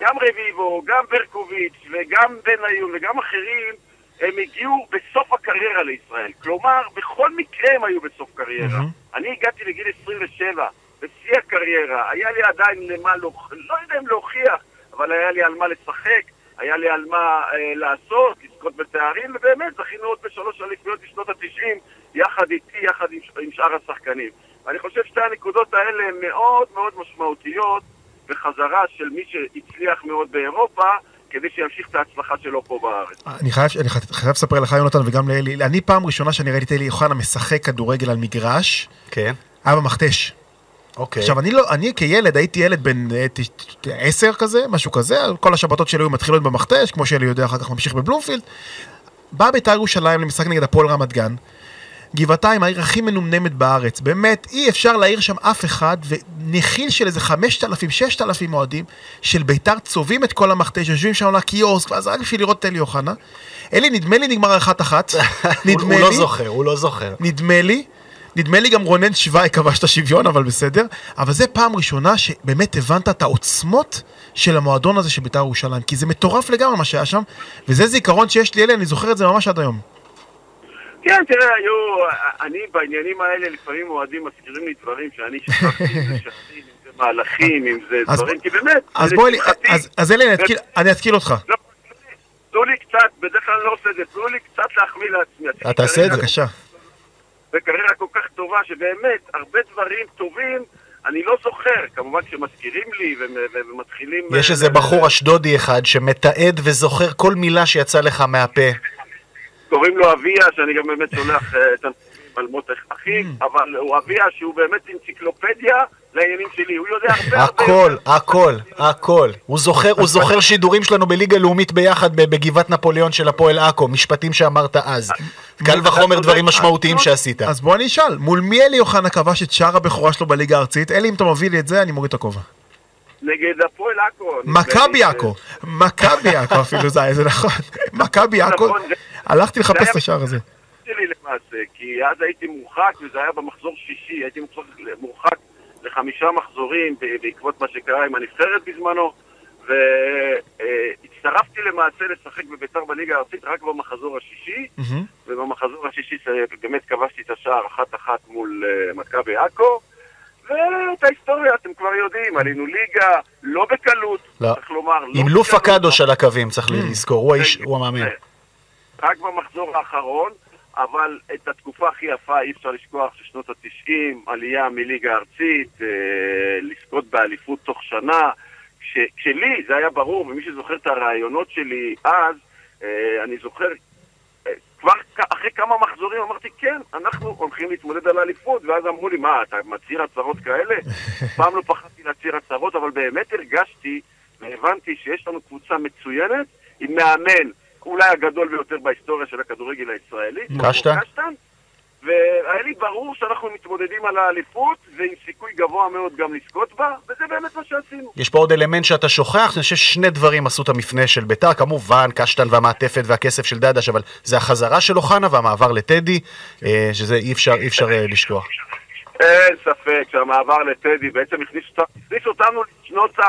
גם רביבו, גם ברקוביץ' וגם בניון וגם אחרים, הם הגיעו בסוף הקריירה לישראל. כלומר, בכל מקרה הם היו בסוף קריירה. אני הגעתי לגיל 27, בשיא הקריירה, היה לי עדיין למה, להוכ- לא יודע אם להוכיח, אבל היה לי על מה לשחק, היה לי על מה אה, לעשות, לזכות בתארים, ובאמת זכינו עוד בשלוש אליפויות בשנות ה-90, יחד איתי, יחד עם, עם שאר השחקנים. ואני חושב שתי הנקודות האלה הן מאוד מאוד משמעותיות בחזרה של מי שהצליח מאוד באירופה, כדי שימשיך את ההצלחה שלו פה בארץ. אני חייב, אני חייב לספר לך, יונתן, וגם לאלי, אני פעם ראשונה שאני ראיתי את אלי אוחנה משחק כדורגל על מגרש, כן, היה במכתש. אוקיי. עכשיו, אני לא, אני כילד, הייתי ילד בן אה, עשר כזה, משהו כזה, כל השבתות שלי היו מתחילות במכתש, כמו שאלי יודע, אחר כך ממשיך בבלומפילד. בא בית"ר ירושלים למשחק נגד הפועל רמת גן. גבעתיים, העיר הכי מנומנמת בארץ. באמת, אי אפשר להעיר שם אף אחד, ונחיל של איזה 5,000, 6,000 אוהדים של בית"ר צובעים את כל המכתש, יושבים שם על הקיוסק, ואז רק בשביל לראות את אלי אוחנה. אלי, נדמה לי נגמר אחת-אחת. הוא, נדמה הוא לי. לא זוכר, הוא לא זוכר. נדמה לי, נדמה לי גם רונן שוואי כבש את השוויון, אבל בסדר. אבל זה פעם ראשונה שבאמת הבנת את העוצמות של המועדון הזה של בית"ר ירושלים, כי זה מטורף לגמרי מה שהיה שם, וזה זיכרון שיש לי אלה, אני זוכר את זה ממש עד היום. כן, תראה, היו, אני בעניינים האלה לפעמים אוהדים מזכירים לי דברים שאני שכחתי את זה מהלכים, אם זה דברים, כי באמת, אז בואי, אז- אז אלי, אני אתקיל- אותך. לא, תנו לי קצת, בדרך כלל אני לא עושה את זה, תנו לי קצת להחמיא לעצמי. תעשה את זה. בבקשה. וקריירה כל כך טובה, שבאמת, הרבה דברים טובים, אני לא זוכר. כמובן כשמזכירים לי ומתחילים... יש אה, איזה בחור אשדודי אחד שמתעד וזוכר כל מילה שיצאה לך מהפה. קוראים לו אביה, שאני גם באמת שולח אה, תנחומים על מות אחי, Mm. אבל הוא אביה שהוא באמת אנציקלופדיה לעניינים שלי, הוא יודע הרבה הרבה... הכל. הכל, הכל. הוא זוכר, הוא זוכר שידורים שלנו בליגה לאומית ביחד בגבעת נפוליאון של הפועל עכו, משפטים שאמרת אז. קל וחומר דברים משמעותיים שעשית. אז בוא אני אשאל, מול מי אלי אוחנה כבש את שער הבכורה שלו בליגה הארצית? אלי, אם אתה מביא לי את זה, אני מוריד את הכובע. נגד הפועל עכו. מכבי עכו. מכבי עכו אפילו זה היה, זה נכון. מכבי עכו. נכון, הלכתי לחפש את השער הזה. שלי למעשה, כי אז הייתי מורחק, וזה היה במחזור שישי, הייתי מורחק, לחמישה מחזורים בעקבות מה שקרה עם הנבחרת בזמנו, והצטרפתי למעשה לשחק בביתר בליגה הארצית רק במחזור השישי. ובמחזור השישי באמת כבשתי את השער אחת-אחת מול אה, מכבי עכו. ואת ההיסטוריה אתם כבר יודעים, עלינו ליגה, לא בקלות, לא. צריך לומר. לא עם לופה בקלות. קדוש על הקווים, צריך לזכור, הוא האיש, הוא המאמן. רק במחזור האחרון, אבל את התקופה הכי יפה אי אפשר לשכוח ששנות התשעים, עלייה מליגה ארצית, אה, לזכות באליפות תוך שנה. כש, כשלי זה היה ברור, ומי שזוכר את הרעיונות שלי אז, אה, אני זוכר, כבר אחרי כמה מחזורים אמרתי, כן, אנחנו הולכים להתמודד על האליפות, ואז אמרו לי, מה, אתה מצהיר הצהרות כאלה? פעם לא פחדתי להצהיר הצהרות, אבל באמת הרגשתי והבנתי שיש לנו קבוצה מצוינת, עם מאמן, אולי הגדול ביותר בהיסטוריה של הכדורגל הישראלי, קשטן? והיה לי ברור שאנחנו מתמודדים על האליפות, ועם סיכוי גבוה מאוד גם לזכות בה, וזה באמת מה שעשינו. יש פה עוד אלמנט שאתה שוכח, אני חושב ששני דברים עשו את המפנה של ביתר, כמובן, קשטן והמעטפת והכסף של דדש, אבל זה החזרה של אוחנה והמעבר לטדי, אה, שזה אי אפשר, אי אפשר אה, לשכוח. אין ספק שהמעבר לטדי בעצם הכניס, הכניס אותנו לשנות ה...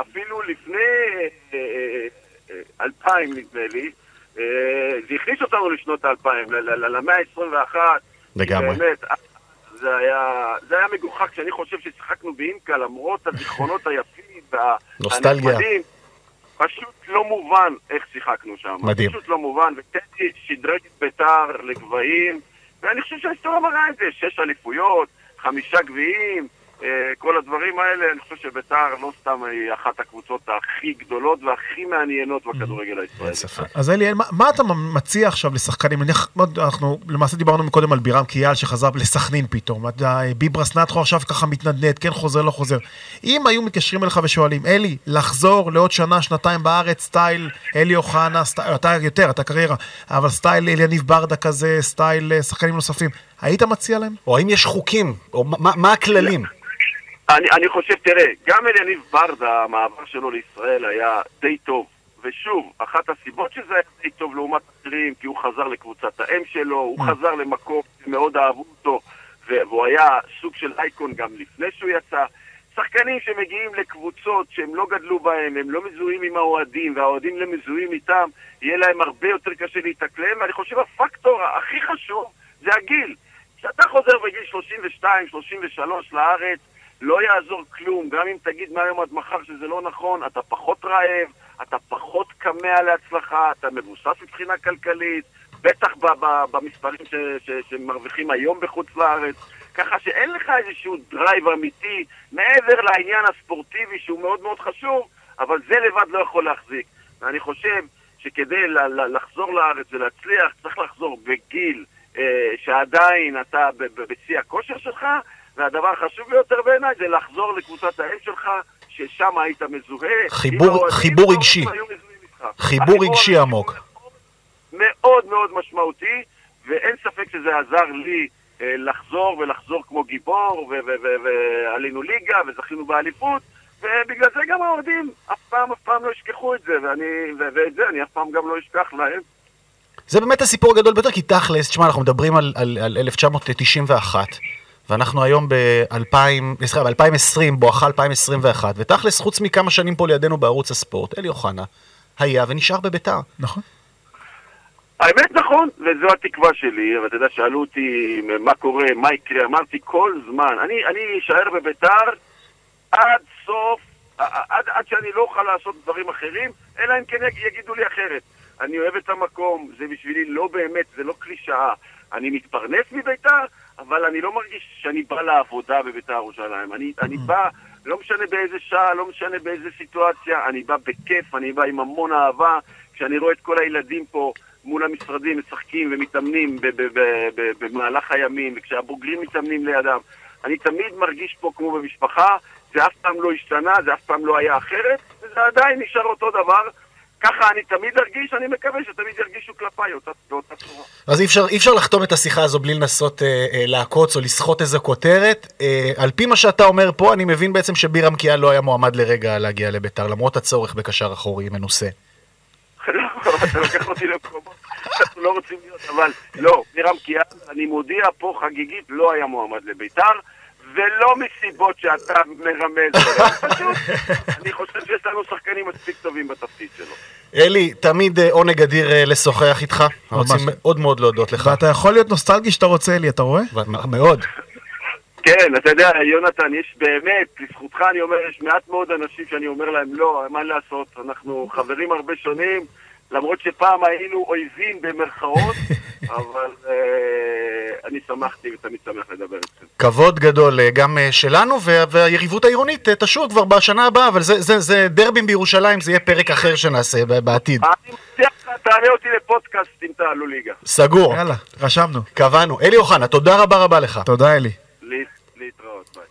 אפילו לפני אה, אלפיים נדמה לי, זה הכניס אותנו לשנות האלפיים, למאה ה-21. לגמרי. באמת, זה היה, זה היה מגוחך, שאני חושב ששיחקנו באינקה למרות הזיכרונות היפים. והנחמדים. פשוט לא מובן איך שיחקנו שם. מדהים. פשוט לא מובן, וטדי שדרג את ביתר לגבהים, ואני חושב שההיסטוריה מראה את זה, שש אליפויות, חמישה גביעים, אה, כל הדברים האלה, אני חושב שביתר לא סתם היא אחת הקבוצות הכי גדולות והכי מעניינות בכדורגל הישראלי. אין ספק. אז אלי, מה, מה אתה מציע עכשיו לשחקנים? אנחנו למעשה דיברנו מקודם על בירם כיאל שחזר לסכנין פתאום. ביברס נאתכו עכשיו ככה מתנדנד, כן חוזר, לא חוזר. אם היו מתקשרים אליך ושואלים, אלי, לחזור לעוד שנה, שנתיים בארץ, סטייל אלי אוחנה, סטייל, אתה יותר, אתה קריירה, אבל סטייל אליניב ברדה כזה, סטייל אה, שחקנים נוספים, היית מציע להם? או האם יש חוקים, או מה, מה הכללים? אני, אני חושב, תראה, גם אליניב ברדה, המעבר שלו לישראל היה די טוב. ושוב, אחת הסיבות שזה היה די טוב לעומת אחרים, כי הוא חזר לקבוצת האם שלו, הוא חזר למקום שמאוד אהבו אותו, והוא היה סוג של אייקון גם לפני שהוא יצא. שחקנים שמגיעים לקבוצות שהם לא גדלו בהם, הם לא מזוהים עם האוהדים, והאוהדים לא מזוהים איתם, יהיה להם הרבה יותר קשה להתאקלם, ואני חושב הפקטור הכי חשוב זה הגיל. כשאתה חוזר בגיל 32, 33 לארץ, לא יעזור כלום, גם אם תגיד מהיום עד מחר שזה לא נכון, אתה פחות רעב, אתה פחות כמה להצלחה, אתה מבוסס מבחינה כלכלית, בטח במספרים ש- ש- שמרוויחים היום בחוץ לארץ, ככה שאין לך איזשהו drive אמיתי מעבר לעניין הספורטיבי שהוא מאוד מאוד חשוב, אבל זה לבד לא יכול להחזיק. ואני חושב שכדי לחזור לארץ ולהצליח, צריך לחזור בגיל אה, שעדיין אתה בשיא הכושר שלך, והדבר החשוב ביותר בעיניי זה לחזור לקבוצת האם שלך, ששם היית מזוהה. חיבור- האוהדים, חיבור והאוהדים רגשי. חיבור רגשי עמוק. מאוד מאוד משמעותי, ואין ספק שזה עזר לי אה, לחזור ולחזור כמו גיבור, ועלינו ליגה וזכינו באליפות, ובגלל זה גם האוהדים אף פעם אף פעם לא ישכחו את זה, ואני, ואת זה אני אף פעם גם לא אשכח להם. זה באמת הסיפור הגדול ביותר, כי תכלס, תשמע, אנחנו מדברים על, על, על 1991, ואנחנו היום ב-2020, בואכה 2021, ותכלס, חוץ מכמה שנים פה לידינו בערוץ הספורט, אלי אוחנה היה ונשאר בביתר. נכון. האמת נכון, וזו התקווה שלי, אבל אתה יודע, שאלו אותי מה קורה, מה יקרה, אמרתי כל זמן, אני, אני אשאר בביתר עד סוף, עד, עד שאני לא אוכל לעשות דברים אחרים, אלא אם כן יגידו לי אחרת. אני אוהב את המקום, זה בשבילי לא באמת, זה לא קלישאה. אני מתפרנס מביתר, אבל אני לא מרגיש שאני בא לעבודה בביתר ירושלים. אני, אני בא, לא משנה באיזה שעה, לא משנה באיזה סיטואציה, אני בא בכיף, אני בא עם המון אהבה. כשאני רואה את כל הילדים פה מול המשרדים משחקים ומתאמנים במהלך הימים, וכשהבוגרים מתאמנים לידם, אני תמיד מרגיש פה כמו במשפחה, זה אף פעם לא השתנה, זה אף פעם לא היה אחרת, וזה עדיין נשאר אותו דבר. ככה אני תמיד ארגיש, אני מקווה שתמיד ירגישו כלפיי אותה, באותה צורה. אז אי אפשר, אי אפשר לחתום את השיחה הזו בלי לנסות אה, אה, לעקוץ או לסחוט איזו כותרת. אה, על פי מה שאתה אומר פה, אני מבין בעצם שבירם קיאל לא היה מועמד לרגע להגיע לביתר, למרות הצורך בקשר אחורי מנוסה. לא, אתה לוקח אותי למקומות שאנחנו לא רוצים להיות, אבל לא, בירם קיאל, אני מודיע פה חגיגית, לא היה מועמד לביתר. ולא מסיבות שאתה מרמז, פשוט, אני חושב שיש לנו שחקנים מספיק טובים בתפקיד שלו. אלי, תמיד אה, עונג אדיר אה, לשוחח איתך. רוצים מאוד מאוד להודות לך. ואתה יכול להיות נוסטלגי שאתה רוצה, אלי, אתה רואה? מאוד. כן, אתה יודע, יונתן, יש באמת, לזכותך אני אומר, יש מעט מאוד אנשים שאני אומר להם, לא, מה לעשות, אנחנו חברים הרבה שונים. למרות שפעם היינו אויבים במרכאות, אבל אה, אני שמחתי ותמיד שמח לדבר איתכם. כבוד גדול אה, גם אה, שלנו, והיריבות העירונית תשור כבר בשנה הבאה, אבל זה דרבים בירושלים, זה יהיה פרק אחר שנעשה בעתיד. אני מבטיח לך, תעלה אותי לפודקאסט אם תעלו ליגה. סגור. יאללה, רשמנו. קבענו. אלי אוחנה, תודה רבה רבה לך. תודה, אלי. להתראות, ביי.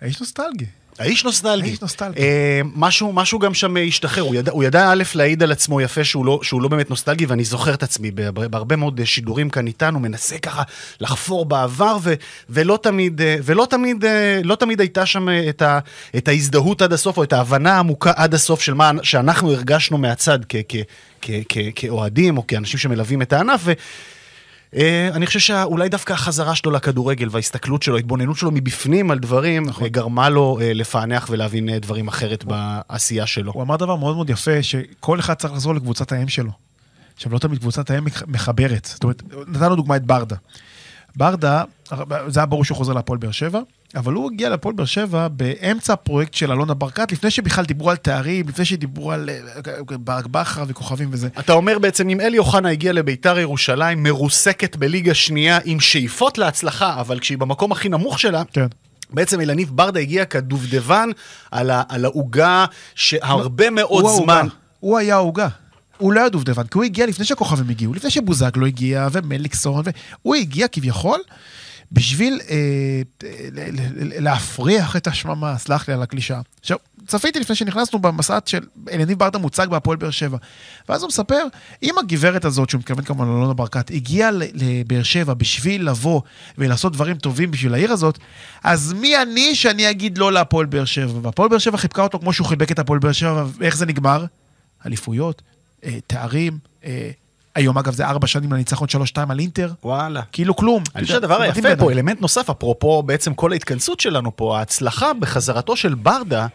האיש נוסטלגי. האיש נוסטלגי. האיש נוסטלגי. אה, משהו, משהו גם שם השתחרר, הוא ידע, הוא ידע א' להעיד על עצמו יפה שהוא לא, שהוא לא באמת נוסטלגי, ואני זוכר את עצמי בהרבה מאוד שידורים כאן איתנו, מנסה ככה לחפור בעבר, ו, ולא תמיד, אה, ולא תמיד, אה, לא תמיד הייתה שם את, ה, את ההזדהות עד הסוף, או את ההבנה העמוקה עד הסוף של מה שאנחנו הרגשנו מהצד כאוהדים, או כאנשים שמלווים את הענף, ו... אה, אני חושב שאולי דווקא החזרה שלו לכדורגל וההסתכלות שלו, ההתבוננות שלו מבפנים על דברים, נכון. גרמה לו אה, לפענח ולהבין אה, דברים אחרת בעשייה שלו. הוא אמר דבר מאוד מאוד יפה, שכל אחד צריך לחזור לקבוצת האם שלו. עכשיו, לא תמיד קבוצת האם מחברת. זאת אומרת, נתנו דוגמא את ברדה. ברדה, זה היה ברור שהוא חוזר להפועל באר שבע, אבל הוא הגיע לפועל באר שבע באמצע הפרויקט של אלונה ברקת, לפני שבכלל דיברו על תארים, לפני שדיברו על אה, ברק בכר וכוכבים וזה. אתה אומר בעצם, אם אלי אוחנה הגיע לביתר ירושלים, מרוסקת בליגה שנייה עם שאיפות להצלחה, אבל כשהיא במקום הכי נמוך שלה, כן. בעצם אלניב ברדה הגיע כדובדבן על העוגה שהרבה לא, מאוד הוא זמן... הוא היה העוגה. הוא לא היה דובדבן, כי הוא הגיע לפני שהכוכבים הגיעו, לפני שבוזגלו הגיע, ומליקסון, והוא הגיע כביכול בשביל אה, להפריח את השממה, סלח לי על הקלישה. עכשיו, צפיתי לפני שנכנסנו במסעת של אליניב ברדה מוצג בהפועל באר שבע. ואז הוא מספר, אם הגברת הזאת, שהוא מתכוון כמובן לאלונה ברקת, הגיעה לבאר שבע בשביל לבוא ולעשות דברים טובים בשביל העיר הזאת, אז מי אני שאני אגיד לא להפועל באר שבע? והפועל באר שבע חיבקה אותו כמו שהוא חיבק את הפועל באר שבע, ואיך זה נגמר? אליפויות, אה, תארים, אה, היום אגב זה ארבע שנים לניצחון שלוש שתיים על אינטר. וואלה. כאילו כלום. אני חושב שהדבר היפה פה, אלמנט נוסף, אפרופו בעצם כל ההתכנסות שלנו פה, ההצלחה בחזרתו של ברדה,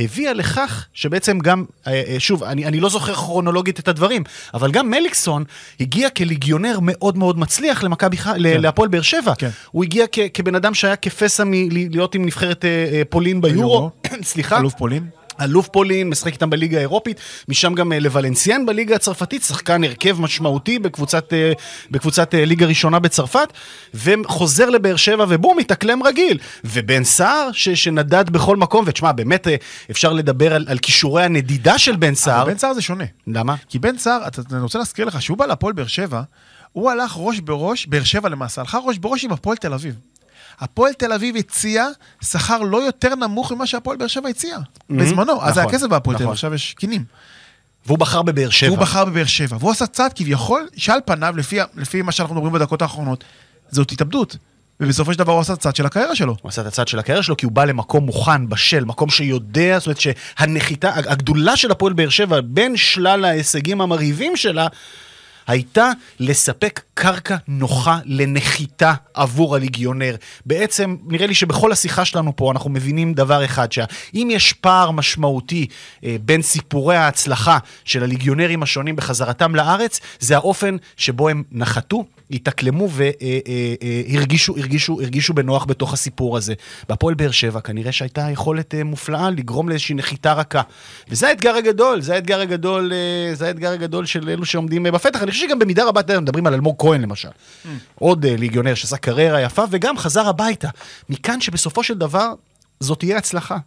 הביאה לכך שבעצם גם, אה, אה, שוב, אני, אני לא זוכר כרונולוגית את הדברים, אבל גם מליקסון הגיע כליגיונר מאוד מאוד מצליח למכבי, כן. להפועל באר שבע. כן. הוא הגיע כ, כבן אדם שהיה כפסע מלהיות עם נבחרת אה, פולין ביורו. סליחה. אלוף פולין. אלוף פולין, משחק איתם בליגה האירופית, משם גם אה, לוולנסיאן בליגה הצרפתית, שחקן הרכב משמעותי בקבוצת, אה, בקבוצת אה, ליגה ראשונה בצרפת, וחוזר לבאר שבע ובום, מתאקלם רגיל. ובן סער, ש, שנדד בכל מקום, ותשמע, באמת אפשר לדבר על, על כישורי הנדידה של בן סער. בן סער זה שונה. למה? כי בן סער, אני רוצה להזכיר לך, שהוא בא להפועל באר שבע, הוא הלך ראש בראש, באר שבע למעשה, הלכה ראש בראש עם הפועל תל אביב. הפועל תל אביב הציע שכר לא יותר נמוך ממה שהפועל באר שבע הציע, mm-hmm. בזמנו. נכון, אז היה כסף בהפועל נכון. תל אביב, עכשיו יש קינים. והוא בחר בבאר שבע. והוא בחר בבאר שבע. והוא עשה צעד כביכול, שעל פניו, לפי, לפי מה שאנחנו מדברים בדקות האחרונות, זאת התאבדות. ובסופו של דבר הוא עשה את הצד של הקריירה שלו. הוא עשה את הצד של הקריירה שלו כי הוא בא למקום מוכן, בשל, מקום שיודע, זאת אומרת שהנחיתה, הגדולה של הפועל באר שבע, בין שלל ההישגים המרהיבים שלה, הייתה לספק קרקע נוחה לנחיתה עבור הליגיונר. בעצם, נראה לי שבכל השיחה שלנו פה אנחנו מבינים דבר אחד, שאם יש פער משמעותי אה, בין סיפורי ההצלחה של הליגיונרים השונים בחזרתם לארץ, זה האופן שבו הם נחתו, התאקלמו והרגישו הרגישו, הרגישו בנוח בתוך הסיפור הזה. בהפועל באר שבע כנראה שהייתה יכולת אה, מופלאה לגרום לאיזושהי נחיתה רכה. וזה האתגר הגדול, זה האתגר הגדול, אה, זה האתגר הגדול של אלו שעומדים אה, בפתח. אני חושב שגם במידה רבה, יודע, מדברים על אלמוג כהן למשל. עוד אה, ליגיונר שעשה קריירה יפה, וגם חזר הביתה. מכאן שבסופו של דבר, זאת תהיה הצלחה.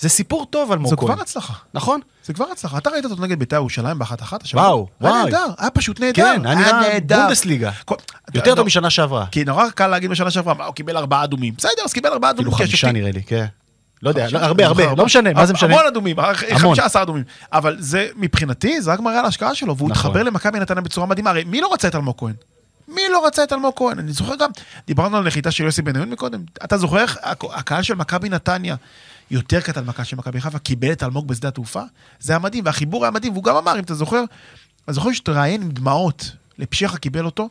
זה סיפור טוב, אלמוג זו כהן. כבר הצלחה. נכון? זה כבר הצלחה. אתה ראית אותו נגד בית"ר ירושלים באחת אחת השבוע? וואו, היה וואי. נהדר, היה פשוט נהדר. כן, היה נראה בונדסליגה. יותר טוב משנה שעברה. כי נורא קל להגיד בשנה שעברה, הוא קיבל ארבעה אדומים. בסדר, אז קיבל ארבעה אדומים. אפילו כי חמישה נראה לי, כן. לא יודע, הרבה, הרבה, לא משנה, מה זה משנה? המון אדומים, המון. 15 אדומים. אבל זה, מבחינתי, זה רק מראה על ההשקעה שלו, והוא נכון. התחבר למכבי נתניה בצורה מדהימה. הרי מי לא רצה את אלמוג כהן? מי לא רצה את אלמוג כהן? אני זוכר גם, דיברנו על נחיתה של יוסי בניון מקודם. אתה זוכר הקהל של מכבי נתניה יותר קטן מהקהל של מכבי חיפה, קיבל את אלמוג בשדה התעופה? זה היה מדהים, והחיבור היה מדהים, והוא גם אמר, אם אתה זוכר, אני זוכר שהתראיין עם דמעות, לפשיחה קיבל אותו,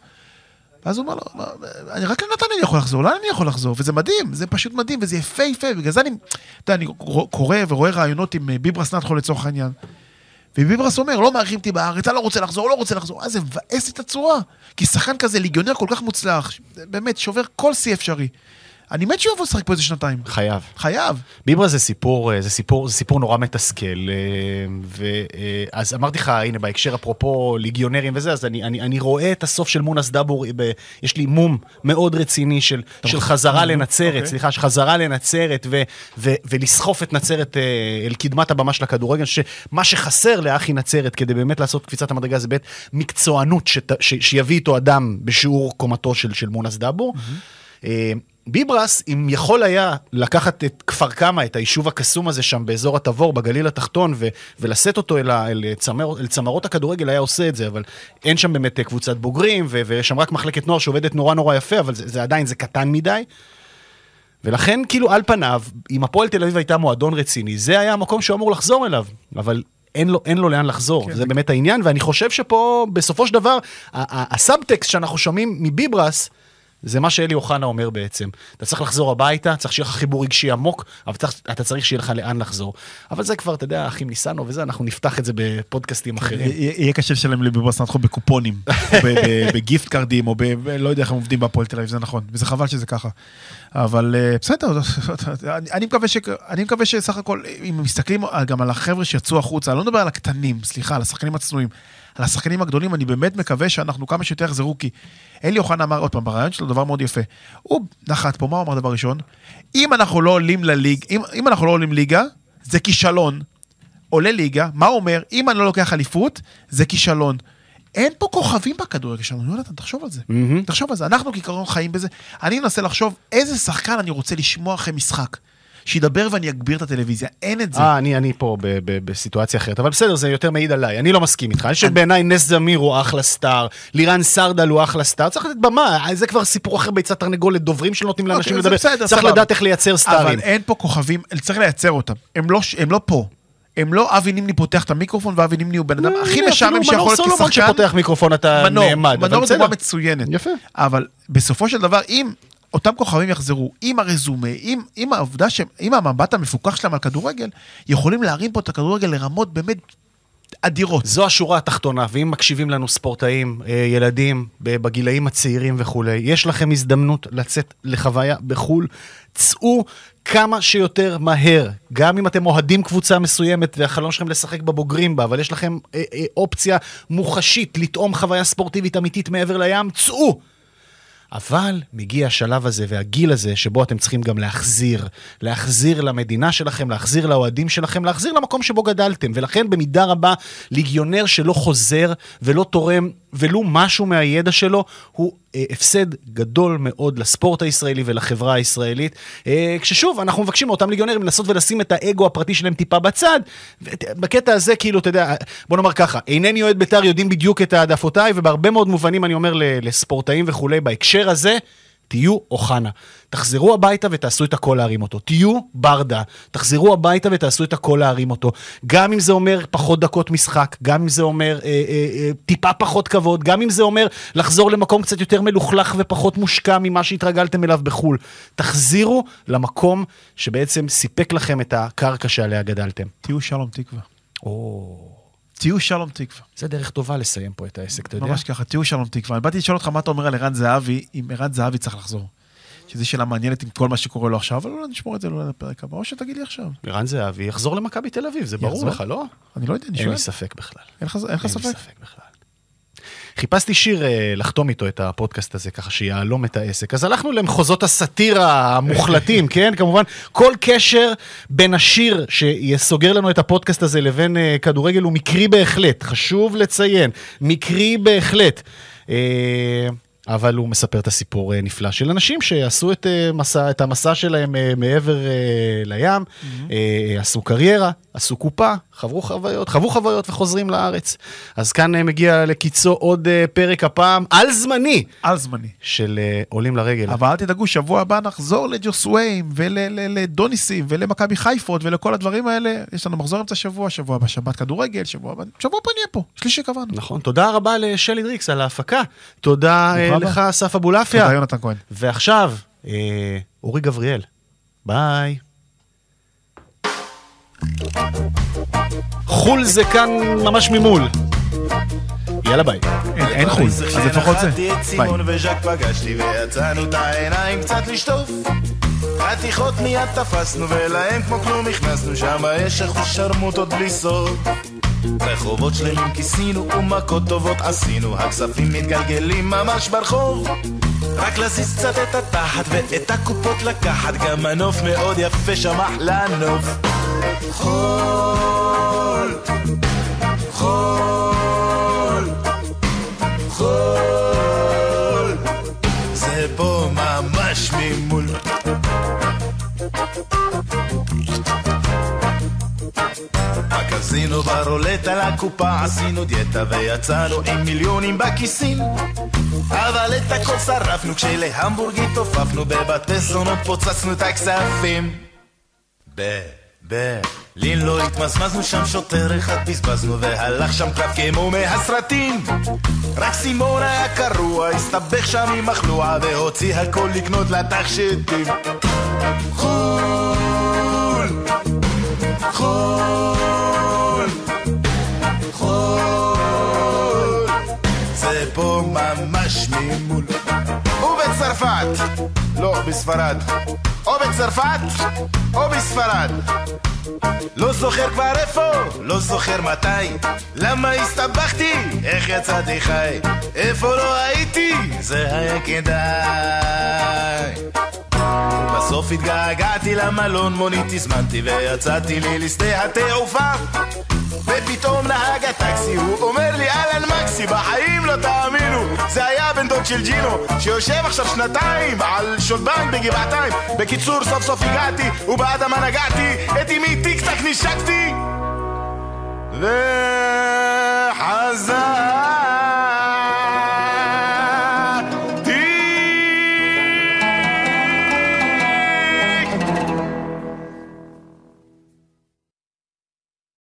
ואז הוא אמר לו, "מה, אני רק לנתניה אני יכול לחזור, לאן אני יכול לחזור? וזה מדהים, זה פשוט מדהים, וזה יפהפה, בגלל זה אני, אתה יודע, אני קורא ורואה רעיונות עם אה, ביברס נתחו לצורך העניין. וביברס אומר, לא מארחים אותי בארץ, אני לא רוצה לחזור, לא רוצה לחזור. אז זה מבאס את הצורה. כי שחקן כזה, ליגיונר כל כך מוצלח, באמת, שובר כל שיא אפשרי. אני מת שהוא יבוא לשחק פה איזה שנתיים. חייב. חייב. ביברה זה סיפור, אה, זה סיפור, זה סיפור נורא מתסכל. ואז אמרתי לך, הנה, בהקשר אפרופו ליגיונרים וזה, אז אני, אני, אני רואה את הסוף של מונס דאבור, ב, יש לי מום מאוד רציני של, של חזרה לנצרת, אוקיי. סליחה, של חזרה לנצרת, ו, ו, ולסחוף את נצרת אה, אל קדמת הבמה של הכדורגל, שמה שחסר לאחי נצרת כדי באמת לעשות קפיצת המדרגה זה באמת מקצוענות שת, ש, שיביא איתו אדם בשיעור קומתו של, של מונס דאבור. אה, ביברס, אם יכול היה לקחת את כפר קמא, את היישוב הקסום הזה שם באזור התבור, בגליל התחתון, ו- ולשאת אותו אל, ה- אל, צמר, אל צמרות הכדורגל, היה עושה את זה, אבל אין שם באמת אה, קבוצת בוגרים, ו- ויש שם רק מחלקת נוער שעובדת נורא נורא יפה, אבל זה, זה עדיין, זה קטן מדי. ולכן, כאילו, על פניו, אם הפועל תל אביב הייתה מועדון רציני, זה היה המקום שהוא אמור לחזור אליו. אבל אין לו, אין לו לאן לחזור, כן, זה באמת העניין, ואני חושב שפה, בסופו של דבר, הסאבטקסט שאנחנו שומעים מביברס, זה מה שאלי אוחנה אומר בעצם. אתה צריך לחזור הביתה, צריך שיהיה לך חיבור רגשי עמוק, אבל צריך, אתה צריך שיהיה לך לאן לחזור. אבל זה כבר, אתה יודע, אחים ניסנו וזה, אנחנו נפתח את זה בפודקאסטים אחרים. יהיה קשה לשלם לביברס נתחו בקופונים, או בגיפט קארדים, או ב... לא יודע איך הם עובדים בהפועל תל אביב, זה נכון, וזה חבל שזה ככה. אבל אה, בסדר, אני- אני מקווה ש... אני מקווה שסך הכל, אם מסתכלים גם על החבר'ה שיצאו החוצה, אני לא מדבר על הקטנים, סליחה, על השחקנים הצנועים, על השחקנים הגדולים, אני באמת מקווה שאנחנו כמה שיותר יחזרו, כי אלי אוחנה אמר עוד פעם, ברעיון שלו דבר מאוד יפה. הוא נחת פה, מה הוא אמר דבר ראשון? אם אנחנו לא עולים לליג, אם, אם אנחנו לא עולים ליגה, זה כישלון. עולה ליגה, מה הוא אומר? אם אני לא לוקח אליפות, זה כישלון. אין פה כוכבים בכדורגל שלנו, יונתן, תחשוב על זה. מהמם. תחשוב על זה, אנחנו כעיקרון חיים בזה. אני מנסה לחשוב איזה שחקן אני רוצה לשמוע אחרי משחק. שידבר ואני אגביר את הטלוויזיה, אין את זה. אה, אני, אני פה ב- ב- בסיטואציה אחרת, אבל בסדר, זה יותר מעיד עליי, אני לא מסכים איתך. אני חושב שבעיניי נס זמיר הוא אחלה סטאר, לירן סרדל הוא אחלה סטאר, צריך לתת במה, זה כבר סיפור אחר ביצת תרנגולת, דוברים שלא נותנים לאנשים אוקיי, לדבר, בסדר, צריך סבבה. לדעת איך לייצר סטארים. אבל אין פה כוכבים, צריך לייצר אותם. הם לא, הם לא פה. הם לא אבי נימני פותח את המיקרופון ואבי נימני הוא בן אדם הכי אה, משעמם שיכול להיות מנור סולומון כשחקן. שפותח מיקרופון אתה מנור, נעמד, מנור בסדר. דוגמה מצוינת. יפה. אבל בסופו של דבר, אם אותם כוכבים יחזרו, עם הרזומה, עם, עם העובדה ש... עם המבט המפוקח שלהם על כדורגל, יכולים להרים פה את הכדורגל לרמות באמת אדירות. זו השורה התחתונה, ואם מקשיבים לנו ספורטאים, אה, ילדים, בגילאים הצעירים וכולי, יש לכם הזדמנות לצאת לחוויה בחו"ל, צאו כמה שיותר מהר. גם אם אתם אוהדים קבוצה מסוימת והחלום שלכם לשחק בבוגרים בה, אבל יש לכם אה, אה, אופציה מוחשית לטעום חוויה ספורטיבית אמיתית מעבר לים, צאו! אבל מגיע השלב הזה והגיל הזה שבו אתם צריכים גם להחזיר. להחזיר למדינה שלכם, להחזיר לאוהדים שלכם, להחזיר למקום שבו גדלתם. ולכן במידה רבה, ליגיונר שלא חוזר ולא תורם ולו משהו מהידע שלו, הוא אה, הפסד גדול מאוד לספורט הישראלי ולחברה הישראלית. אה, כששוב, אנחנו מבקשים מאותם ליגיונרים לנסות ולשים את האגו הפרטי שלהם טיפה בצד. בקטע הזה, כאילו, אתה יודע, בוא נאמר ככה, אינני אוהד בית"ר, יודעים בדיוק את העדפותיי, ובהרבה מאוד מובנים אני אומר לספורטאים וכולי, בהקשר הזה, תהיו אוחנה. תחזרו הביתה ותעשו את הכל להרים אותו. תהיו ברדה. תחזרו הביתה ותעשו את הכל להרים אותו. גם אם זה אומר פחות דקות משחק, גם אם זה אומר אה, אה, אה, טיפה פחות כבוד, גם אם זה אומר לחזור למקום קצת יותר מלוכלך ופחות מושקע ממה שהתרגלתם אליו בחו"ל. תחזירו למקום שבעצם סיפק לכם את הקרקע שעליה גדלתם. תהיו שלום תקווה. או, תהיו שלום תקווה. זה דרך טובה לסיים פה את העסק, אתה יודע? ממש ככה, תהיו שלום תקווה. אני באתי לשאול אותך מה אתה אומר על ערן זהבי, אם ערן זהבי צריך לחזור. שזו שאלה מעניינת עם כל מה שקורה לו עכשיו, אבל אולי נשמור את זה אולי לפרק הבא, או שתגיד לי עכשיו. ערן זהבי יחזור למכבי תל אביב, זה ברור? לך, לא? אני לא יודע, אני אין שואל. לי ספק בכלל. אין לך אין לך אין לי ספק? ספק בכלל. חיפשתי שיר אה, לחתום איתו את הפודקאסט הזה, ככה שיהלום את העסק. אז הלכנו למחוזות הסאטירה המוחלטים, כן? כמובן, כל קשר בין השיר שיסוגר לנו את הפודקאסט הזה לבין אה, כדורגל הוא מקרי בהחלט, חשוב לציין, מקרי בהחלט. אבל הוא מספר את הסיפור אה, נפלא של אנשים שעשו את, אה, מסע, את המסע שלהם אה, מעבר לים, אה, עשו קריירה, עשו קופה, חוו חוויות, חוו חוויות וחוזרים לארץ. אז כאן מגיע לקיצו עוד פרק הפעם על זמני על זמני. של עולים לרגל. אבל אל תדאגו, שבוע הבא נחזור לג'וסוויים ולדוניסים ולמכבי חיפות ולכל הדברים האלה. יש לנו מחזור אמצע שבוע, שבוע הבא שבת כדורגל, שבוע הבא, שבוע הבא נהיה פה, שלישי קבענו. נכון, תודה רבה לשלי דריקס על ההפקה. תודה לך, אסף אבולעפיה. תודה יונתן כהן. ועכשיו, אה, אורי גבריאל. ביי. חו"ל זה כאן ממש ממול. יאללה ביי. אין- אין חו"ל, אז לפחות זה. ביי. סימון וז'ק פגשתי ויצאנו את העיניים קצת לשטוף חתיכות מיד תפסנו ולהם כמו כלום הכנסנו שם יש אחוז שרמוטות בלי סוף רחובות שלמים כיסינו ומכות טובות עשינו. הכספים מתגלגלים ממש ברחוב. רק להזיז קצת את התחת ואת הקופות לקחת. גם מנוף מאוד יפה שם אחלה נוף חול חול חול. זה פה ממש ממול בקזינו ברולט על הקופה עשינו דיאטה ויצאנו עם מיליונים בכיסים. אבל את הכל שרפנו כשלהמבורג התעופפנו בבתי זונות פוצצנו את הכספים. בברלין לא התמזמזנו שם שוטר אחד בזבזנו והלך שם קרב כמו מהסרטים. רק סימון היה קרוע הסתבך שם עם מחלועה והוציא הכל לקנות לה תכשיטים חול חול פה ממש ממול. ובצרפת לא, בספרד. או בצרפת או בספרד. לא זוכר כבר איפה, לא זוכר מתי. למה הסתבכתי, איך יצאתי חי? איפה לא הייתי, זה היה כדאי בסוף התגעגעתי למלון, מונית הזמנתי ויצאתי לי לשדה התעופה. ופתאום נהג הטקסי, הוא אומר לי אהלן מקסי, בחיים לא תאמינו. זה היה בן דוד של ג'ינו, שיושב עכשיו שנתיים על שולבן בגבעתיים. בקיצור, סוף סוף הגעתי, ובאדמה נגעתי, את אמי טיק טק נשקתי. וחזר